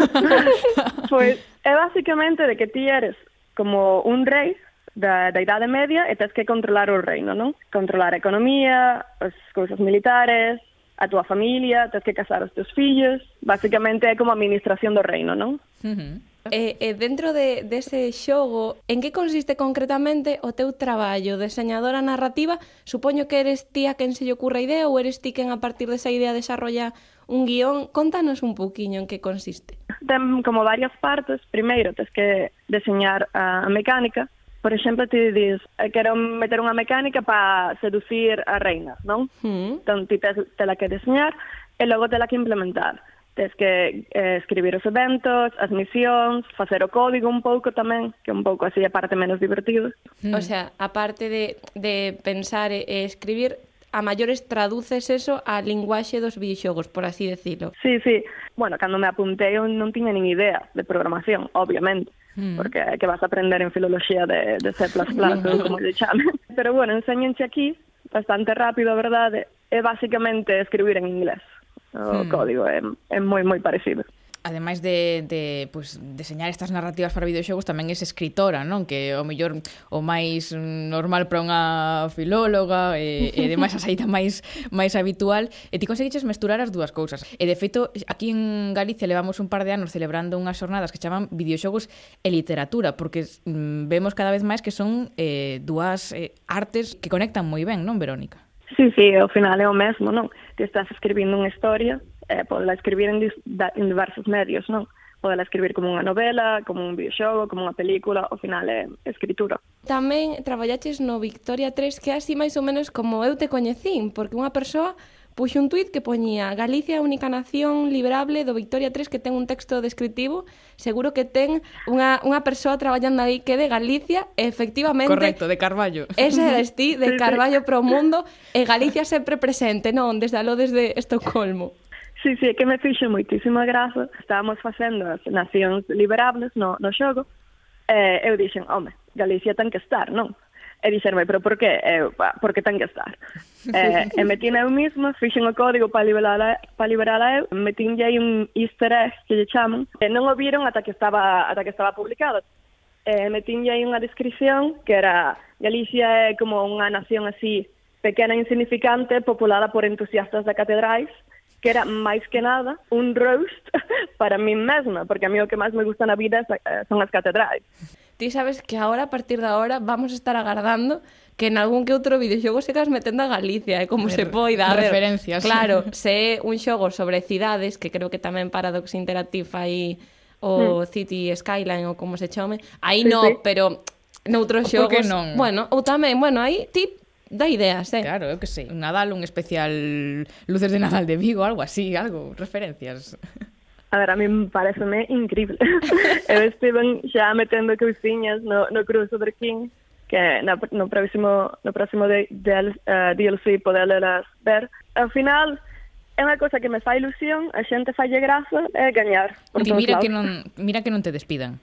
pois pues, É basicamente de que ti eres como un rei da, da Idade Media e tens que controlar o reino, non? Controlar a economía, as cousas militares, a tua familia, tens que casar os teus fillos, basicamente é como a administración do reino, non? Uh -huh. Eh, e, eh, e dentro de, dese de xogo, en que consiste concretamente o teu traballo? Deseñadora narrativa, supoño que eres ti a quen se lle ocurra a idea ou eres ti quen a partir desa idea desarrolla un guión? Contanos un poquinho en que consiste ten como varias partes. Primeiro, tens que deseñar a mecánica. Por exemplo, ti dis, eh, quero meter unha mecánica para seducir a reina, non? Mm. Entón, ti tes, tela que deseñar e logo tela que implementar. Tes que eh, escribir os eventos, as misións, facer o código un pouco tamén, que é un pouco así a parte menos divertido. Mm. O sea, a parte de, de pensar e, e escribir, a maiores traduces eso a linguaxe dos videoxogos, por así decirlo. Sí, sí. Bueno, cando me apuntei eu non tiña nin idea de programación, obviamente mm. porque que vas a aprender en filoloxía de, de C++, ou como lle chamen. Pero bueno, enseñenche aquí, bastante rápido, a verdade, é basicamente escribir en inglés. O mm. código é, é moi, moi parecido ademais de, de pues, deseñar estas narrativas para videoxogos, tamén es escritora, non? Que o mellor o máis normal para unha filóloga e, e demais a saída máis máis habitual. E ti conseguiches mesturar as dúas cousas. E de feito, aquí en Galicia levamos un par de anos celebrando unhas xornadas que chaman videoxogos e literatura, porque mm, vemos cada vez máis que son eh, dúas eh, artes que conectan moi ben, non, Verónica? Sí, sí, ao final é o mesmo, non? Te estás escribindo unha historia eh, podela escribir en, dis, da, en diversos medios, non? podela escribir como unha novela, como un videoxogo, como unha película, ao final é escritura. Tamén traballaches no Victoria 3, que é así máis ou menos como eu te coñecín, porque unha persoa puxo un tuit que poñía Galicia é a única nación liberable do Victoria 3 que ten un texto descriptivo. Seguro que ten unha, unha persoa traballando aí que é de Galicia, e efectivamente... Correcto, de Carballo. Ese eres ti, de Carballo pro mundo, e Galicia sempre presente, non? Desde aló, desde Estocolmo. Sí, sí, é que me fixo moitísima graza. Estábamos facendo as nacións liberables no, no xogo. E eu dixen, home, Galicia ten que estar, non? E dixerme, pero por que? Eu, pa, porque ten que estar. e, eh, e metín eu mismo, fixen o código para liberar, a, para liberar a eu, metinlle aí un easter egg que lle chaman, e non o viron ata que estaba, ata que estaba publicado. E metinlle aí unha descripción que era Galicia é como unha nación así pequena e insignificante, populada por entusiastas de catedrais, que era máis que nada un roast para mí mesma, porque a mí o que máis me gusta na vida eh, son as catedrais. Ti sabes que ahora, a partir de agora, vamos a estar agardando que en algún que outro videoxogo se cas metendo a Galicia, e como ver, se poida. A ver, referencias. Claro, se é un xogo sobre cidades, que creo que tamén Paradox Interactive aí o mm. City Skyline ou como se chome, aí sí, no, sí. pero noutros xogos... non? Bueno, ou tamén, bueno, aí ti da ideas, eh? Claro, eu que sei, un Nadal, un especial Luces de Nadal de Vigo, algo así, algo, referencias. A ver, a mí pareceme increíble. eu estiven xa metendo cousiñas no, no cruzo Over King, que na, no próximo, no próximo de, de, uh, eh, DLC poderlas ver. Ao final, é unha cosa que me fai ilusión, a xente falle graza é gañar. Por mira, lados. que non, mira que non te despidan.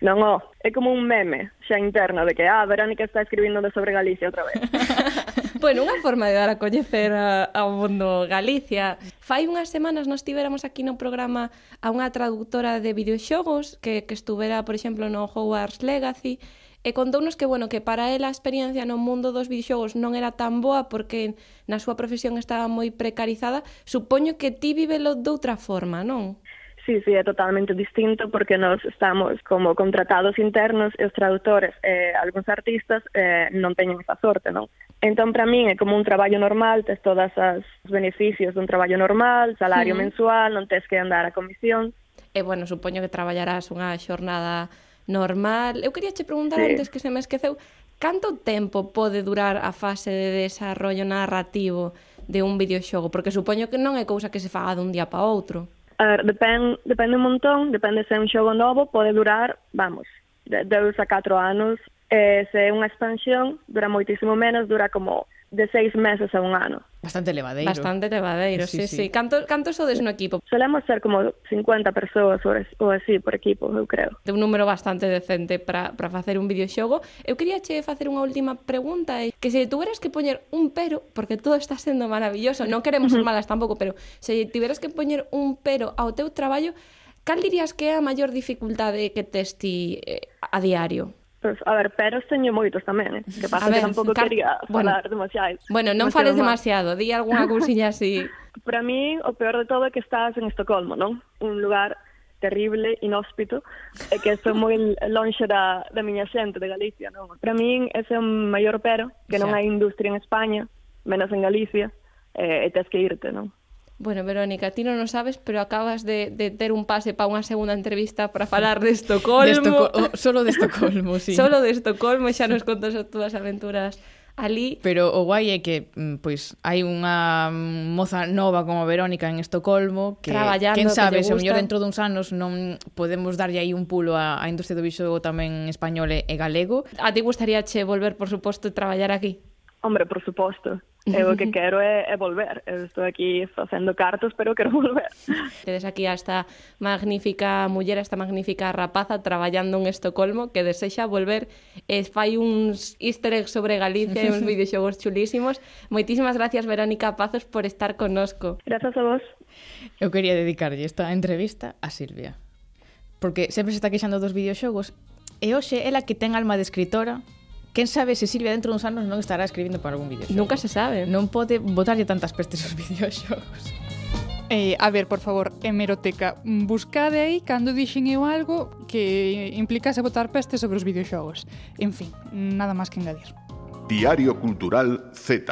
Non, oh, é como un meme xa interno de que, ah, Verónica está escribindo de sobre Galicia outra vez. bueno, unha forma de dar a coñecer ao mundo Galicia. Fai unhas semanas nos tiveramos aquí no programa a unha traductora de videoxogos que, que estuvera, por exemplo, no Hogwarts Legacy e contounos que, bueno, que para ela a experiencia no mundo dos videoxogos non era tan boa porque na súa profesión estaba moi precarizada. Supoño que ti vivelo doutra forma, non? Sí, sí, é totalmente distinto porque nós estamos como contratados internos e os traductores e eh, algúns artistas eh, non teñen esa sorte, non? Entón, para min, é como un traballo normal, tes todas as beneficios dun traballo normal, salario mm. mensual, non tes que andar a comisión. E, bueno, supoño que traballarás unha xornada normal. Eu quería che preguntar sí. antes que se me esqueceu, canto tempo pode durar a fase de desarrollo narrativo de un videoxogo? Porque supoño que non é cousa que se faga dun día para outro a ver, depende, depende un montón, depende se é un xogo novo, pode durar, vamos, de 2 a 4 anos, e se é unha expansión, dura moitísimo menos, dura como de seis meses a un ano. Bastante levadeiro. Bastante levadeiro, sí, sí. sí. sí. Canto, canto sodes no equipo? Solemos ser como 50 persoas ou así por equipo, eu creo. De un número bastante decente para facer un videoxogo. Eu quería che facer unha última pregunta, eh? que se tuveras que poñer un pero, porque todo está sendo maravilloso, non queremos ser malas tampouco, pero se tiveras que poñer un pero ao teu traballo, cal dirías que é a maior dificultade que tes ti eh, a diario? Pues, a ver, pero teño moitos tamén, eh? que pasa a ver, que tampouco ca... quería falar demasiado. Bueno, non fales demasiado, di algunha cousiña así. Para mí, o peor de todo é que estás en Estocolmo, non? Un lugar terrible, inhóspito, e que estou moi lonxe da, da miña xente de Galicia, non? Para min ese é o maior pero, que non hai industria en España, menos en Galicia, eh, e, e tes que irte, non? Bueno, Verónica, ti non o sabes, pero acabas de, de ter un pase para unha segunda entrevista para falar de Estocolmo. De Estoco oh, solo de Estocolmo, sí. Solo de Estocolmo, xa nos contas as túas aventuras ali. Pero o guai é que mm, pois hai unha moza nova como Verónica en Estocolmo que quen sabe, que se o mellor dentro duns anos non podemos darlle aí un pulo á, á industria do videojogo tamén español e galego. A ti gustaría che volver, por suposto, traballar aquí? Hombre, por suposto. Eu o que quero é, é volver. Eu estou aquí facendo cartos, pero quero volver. Tedes aquí a esta magnífica muller, esta magnífica rapaza traballando en Estocolmo que desexa volver. Eh, e fai uns easter eggs sobre Galicia e uns videoxogos chulísimos. Moitísimas gracias, Verónica Pazos, por estar conosco. Grazas a vos. Eu quería dedicarlle esta entrevista a Silvia. Porque sempre se está queixando dos videoxogos e hoxe ela que ten alma de escritora Quen sabe se Silvia dentro uns anos non estará escribindo para algún videoxogo. Nunca se sabe. Non pode botarlle tantas pestes aos videoxogos. Eh, a ver, por favor, hemeroteca, buscade aí cando dixen eu algo que implicase botar peste sobre os videoxogos. En fin, nada máis que engadir. Diario Cultural Z.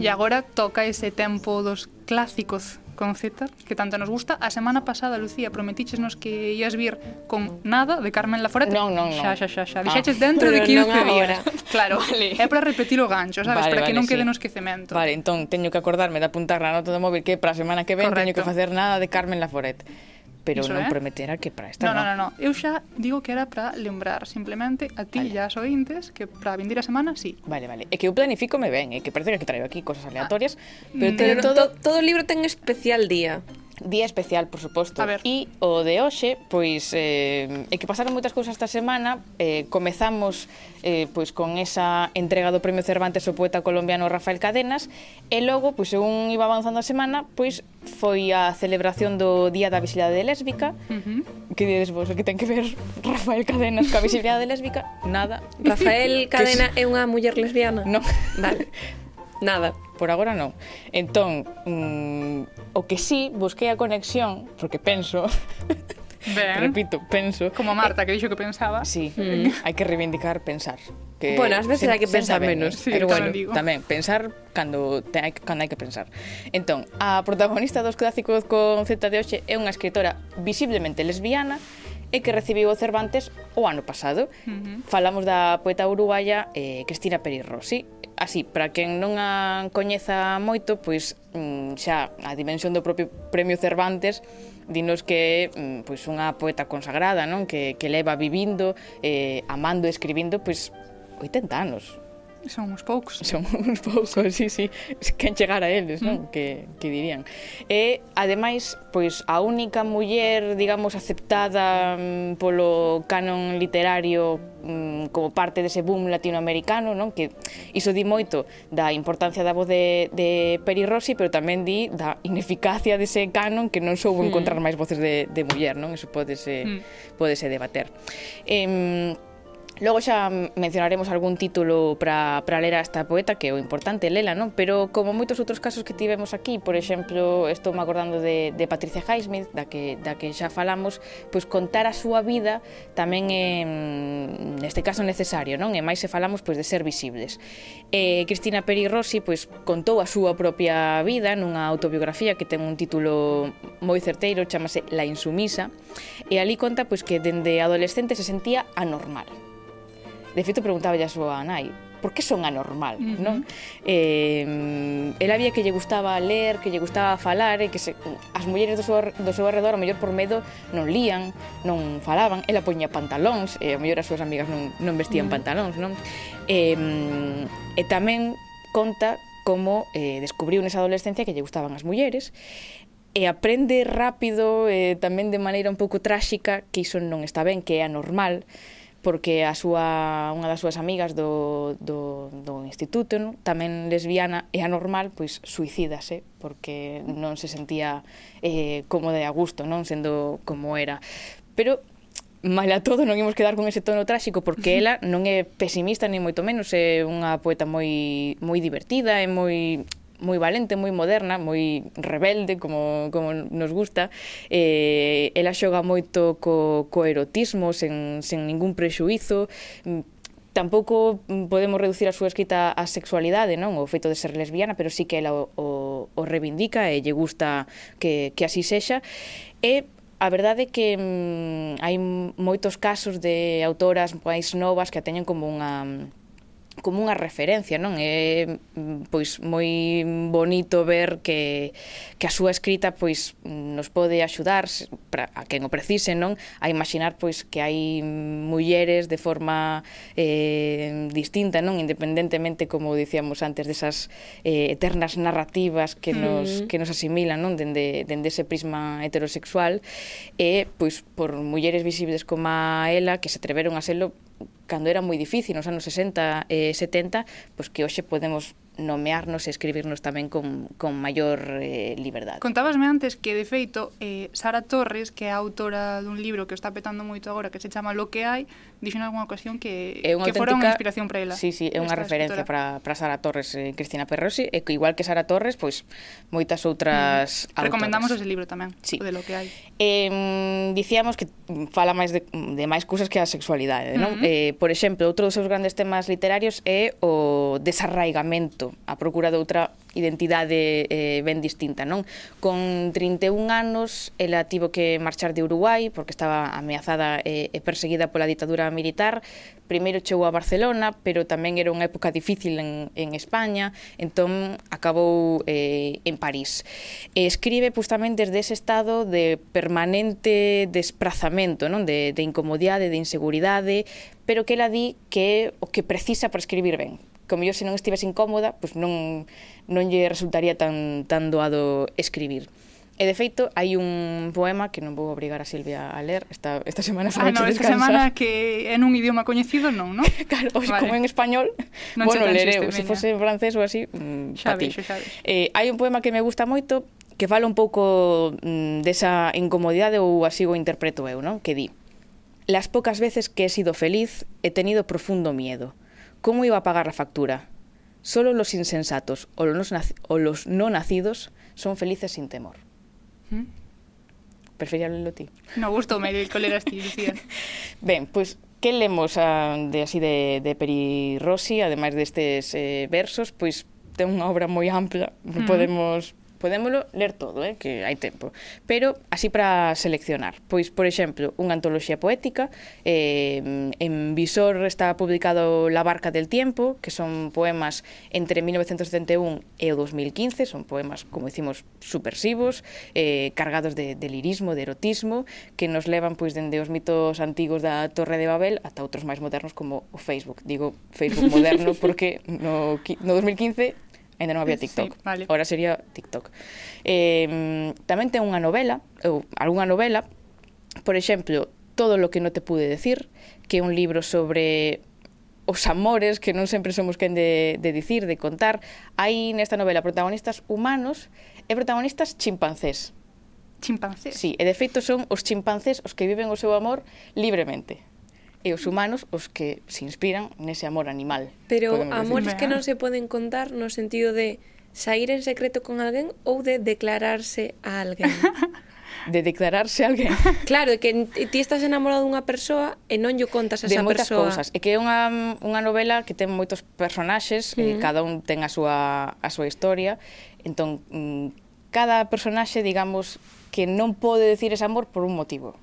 E agora toca ese tempo dos clásicos con Z, que tanto nos gusta. A semana pasada, Lucía, prometichesnos que ias vir con nada de Carmen Laforet. Non, non, non. Xa, xa, xa, xa. Dixaches ah, dentro de 15 días. Claro, vale. é para repetir o gancho, sabes? Vale, para vale, que non sí. no esquecemento. Vale, entón, teño que acordarme de apuntar na nota do móvil que para a semana que ven Correcto. teño que facer nada de Carmen Laforet pero Iso, non eh? prometera que para esta no, no, no, no, eu xa digo que era para lembrar simplemente a ti vale. e as ointes que para vindir a semana sí. Vale, vale. É que eu planifico me ben, é que parece que traigo aquí cosas aleatorias, ah, pero, pero todo, todo, todo libro ten especial día. Día especial, por suposto. A ver. E o de hoxe, pois, eh, é que pasaron moitas cousas esta semana. Eh, comezamos eh, pois, con esa entrega do Premio Cervantes ao poeta colombiano Rafael Cadenas. E logo, pois, según iba avanzando a semana, pois, foi a celebración do Día da Visibilidade Lésbica. Uh -huh. Que dides vos, o que ten que ver Rafael Cadenas coa visibilidade lésbica? Nada. Rafael Cadena é unha muller lesbiana? Non. Vale. Nada. Por agora non. Entón, mm, O que sí, busquei a conexión, porque penso, Ben. Repito, penso. Como Marta, que dixo que pensaba. Sí, mm. hai que reivindicar pensar. Que bueno, ás veces hai que pensar menos, eh? sí, pero bueno, digo. tamén pensar cando te, cando hai que pensar. Entón, a protagonista dos clásicos con Z de hoxe é unha escritora visiblemente lesbiana e que recibiu o Cervantes o ano pasado. Uh -huh. Falamos da poeta uruguaya eh, Cristina Perirrosi, Así, para quen non a coñeza moito, pois mm, xa a dimensión do propio Premio Cervantes dinos que é mm, pois unha poeta consagrada, non? Que que leva vivindo, eh, amando e escribindo pois 80 anos, Son uns poucos. Son uns poucos, sí, sí. Quen chegar a eles, mm. non? Que, que dirían. E, ademais, pois a única muller, digamos, aceptada mm, polo canon literario mm, como parte dese boom latinoamericano, non? Que iso di moito da importancia da voz de, de Peri Rossi, pero tamén di da ineficacia dese canon que non soubo mm. encontrar máis voces de, de muller, non? Iso podese, mm. podese debater. Eh, Logo xa mencionaremos algún título para ler a esta poeta que é o importante lela, non? Pero como moitos outros casos que tivemos aquí, por exemplo, estou me acordando de, de Patricia Highsmith, da que, da que xa falamos, pois contar a súa vida tamén é mm, neste caso necesario, non? E máis se falamos pois de ser visibles. Eh, Cristina Peri Rossi pois contou a súa propia vida nunha autobiografía que ten un título moi certeiro, chamase La insumisa, e ali conta pois que dende adolescente se sentía anormal De feito, preguntaba a súa nai, por que son anormal, uh -huh. non? Eh, ela había que lle gustaba ler, que lle gustaba falar, e que se, as mulleres do seu, do seu arredor, a mellor por medo, non lían, non falaban, ela poñía pantalóns, e a mellor as súas amigas non, non vestían uh -huh. pantalóns, non? Eh, e tamén conta como eh, descubriu nesa adolescencia que lle gustaban as mulleres, e aprende rápido, eh, tamén de maneira un pouco tráxica, que iso non está ben, que é anormal, porque a súa, unha das súas amigas do, do, do instituto, non? tamén lesbiana e anormal, pois suicídase, porque non se sentía eh, cómoda e a gusto, non sendo como era. Pero mala todo non imos quedar con ese tono tráxico porque ela non é pesimista ni moito menos, é unha poeta moi moi divertida e moi moi valente, moi moderna, moi rebelde, como, como nos gusta. Eh, ela xoga moito co, co erotismo, sen, sen ningún prexuízo, mm, tampouco podemos reducir a súa escrita á sexualidade, non? O feito de ser lesbiana, pero sí que ela o, o, o reivindica e lle gusta que, que así sexa. E a verdade é que mm, hai moitos casos de autoras máis novas que a teñen como unha como unha referencia, non? É mm, pois moi bonito ver que que a súa escrita pois nos pode axudar para a quen o precise, non? A imaginar pois que hai mulleres de forma eh distinta, non? Independentemente como dicíamos antes desas eh, eternas narrativas que mm. nos mm. que nos asimilan, non? Dende dende ese prisma heterosexual e pois por mulleres visibles como a ela que se atreveron a selo cando era moi difícil nos anos 60 e eh, 70, pois que hoxe podemos nomearnos e escribirnos tamén con, con maior eh, liberdade. Contábasme antes que, de feito, eh, Sara Torres, que é autora dun libro que está petando moito agora, que se chama Lo que hai, dixo en alguna ocasión que, é unha que fora unha inspiración para ela. Sí, sí, é unha referencia para, para Sara Torres e eh, Cristina Perrosi, e que igual que Sara Torres, pois moitas outras mm. autoras. Recomendamos ese libro tamén, sí. o de Lo que hai. Eh, dicíamos que fala máis de, de máis cousas que a sexualidade, mm -hmm. non? Mm-hmm. Eh, Por exemplo, outro dos seus grandes temas literarios é o desarraigamento, a procura de outra identidade eh, ben distinta, non? Con 31 anos, ela tivo que marchar de Uruguai porque estaba ameazada eh, e perseguida pola ditadura militar, primeiro chegou a Barcelona, pero tamén era unha época difícil en, en España, entón acabou eh, en París. E escribe justamente desde ese estado de permanente desprazamento, non? De, de incomodidade, de inseguridade, pero que ela di que é o que precisa para escribir ben, como yo se non estivese incómoda, pois non non lle resultaría tan tan doado escribir. E de feito, hai un poema que non vou obrigar a Silvia a ler esta, esta semana ah, no, esta semana que é nun idioma coñecido non, non? claro, vale. como en español, non bueno, lereu, se fose en francés ou así, mm, xa pa ti. Eh, hai un poema que me gusta moito que fala un pouco mm, desa incomodidade ou así o interpreto eu, non? Que di, las pocas veces que he sido feliz he tenido profundo miedo. ¿Cómo iba a pagar la factura? Solo los insensatos o los, o los no nacidos son felices sin temor. Prefería Preferíabelo ti. No, gusto me el colera ti, Lucía. ben, pois, pues, que lemos a, ah, de, así de, de Peri Rossi, ademais destes eh, versos, pois ten unha obra moi ampla, mm. podemos podémolo ler todo, eh, que hai tempo, pero así para seleccionar. Pois, por exemplo, unha antoloxía poética, eh, en Visor está publicado La barca del tiempo, que son poemas entre 1971 e o 2015, son poemas, como dicimos, supersivos, eh, cargados de, de lirismo, de erotismo, que nos levan pois dende os mitos antigos da Torre de Babel ata outros máis modernos como o Facebook. Digo Facebook moderno porque no, no 2015 Ainda non había TikTok. Sí, vale. Ahora sería TikTok. Eh, tamén ten unha novela, ou algunha novela, por exemplo, Todo lo que no te pude decir, que é un libro sobre os amores que non sempre somos quen de, de dicir, de contar. Hai nesta novela protagonistas humanos e protagonistas chimpancés. Chimpancés? Sí, e de feito son os chimpancés os que viven o seu amor libremente e os humanos os que se inspiran nese amor animal. Pero amores que non se poden contar no sentido de sair en secreto con alguén ou de declararse a alguén. de declararse a alguén. Claro, que ti estás enamorado dunha persoa e non lle contas a esa persoa. De moitas persoa. cousas. E que é unha, unha novela que ten moitos personaxes, eh, mm. e cada un ten a súa, a súa historia. Entón, mm, cada personaxe, digamos, que non pode decir ese amor por un motivo.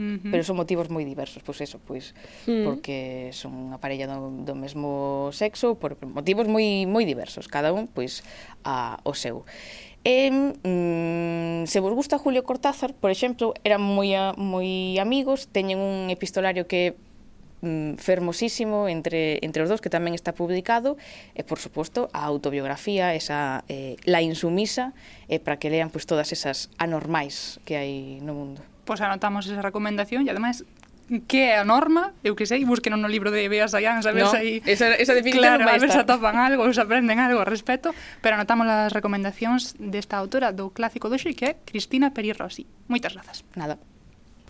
Pero son motivos moi diversos, pois eso, pois mm. porque son unha parella do, do mesmo sexo, por motivos moi moi diversos, cada un pois a o seu. E, mm, se vos gusta Julio Cortázar, por exemplo, eran moi a, moi amigos, teñen un epistolario que mm, fermosísimo entre, entre os dous que tamén está publicado e por suposto a autobiografía esa eh, La insumisa eh, para que lean pues, todas esas anormais que hai no mundo pois anotamos esa recomendación e ademais que é a norma, eu que sei, busquen un libro de Bea Sayans a ver no, se aí... Esa, esa definición claro, non vai a ver se atopan algo, se aprenden algo al respecto, pero anotamos as recomendacións desta autora do clásico do que é Cristina Peri Rossi. Moitas grazas. Nada.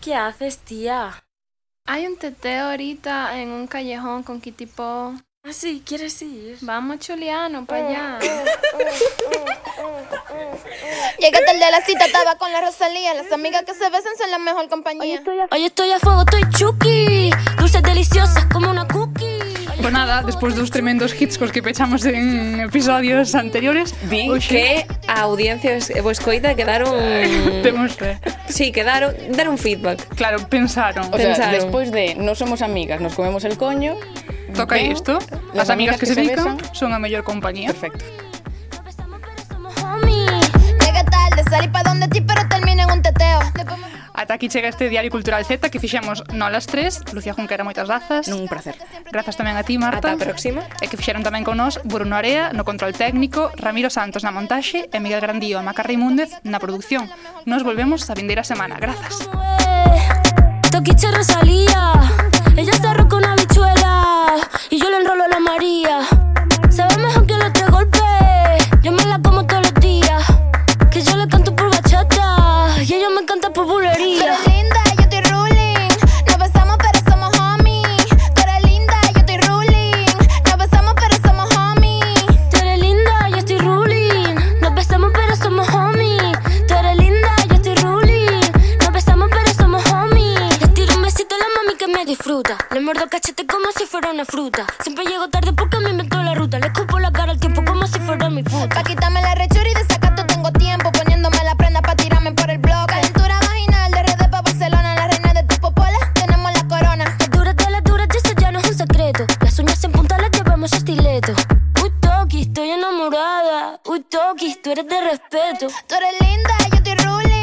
Que haces, tía? Hai un teteo ahorita en un callejón con Kitty Po Ah, sí, ¿quieres ir? Vamos, Chuliano, para allá. Llegué tarde a la cita, estaba con la Rosalía. Las amigas que se besan son la mejor compañía. Hoy estoy a fuego, estoy chuki. Dulces deliciosas como una cookie. Pues nada, despois dos tremendos hits cos que pechamos en episodios anteriores, Di que a audiencia e o escoita quedaron... Temos fe. Sí, quedaron... Deron feedback. Claro, pensaron. O sea, Pensaron. despois de no somos amigas, nos comemos el coño. toca aí isto. As amigas que, que se dedican son a mellor compañía. Perfecto. Ata aquí chega este Diario Cultural Z que fixemos nolas tres. Lucía Junquera, moitas grazas. Un placer. Grazas tamén a ti, Marta. Ata a próxima. E que fixeron tamén con nós Bruno Area no control técnico, Ramiro Santos na montaxe e Miguel Grandío e Macarri Múndez na producción. Nos volvemos a vindeira semana. Grazas. Toquiche Rosalía, ella cerró con y yo le enrolo la María. Sabe mejor que los tres golpes. Yo me la como todos disfruta. Le muerdo cachete como si fuera una fruta. Siempre llego tarde porque me inventó la ruta. Le escupo la cara al tiempo como si fuera mi puta. Pa' quitarme la rechura y de sacato tengo tiempo. Poniéndome la prenda pa' tirarme por el blog. Calentura vaginal de RD pa' Barcelona. La reina de tu popola, tenemos la corona. Las duras de las duras, y eso ya no es un secreto. Las uñas en punta las llevamos estileto. Uy, Toki, estoy enamorada. Uy, Toki, tú eres de respeto. Tú eres linda, yo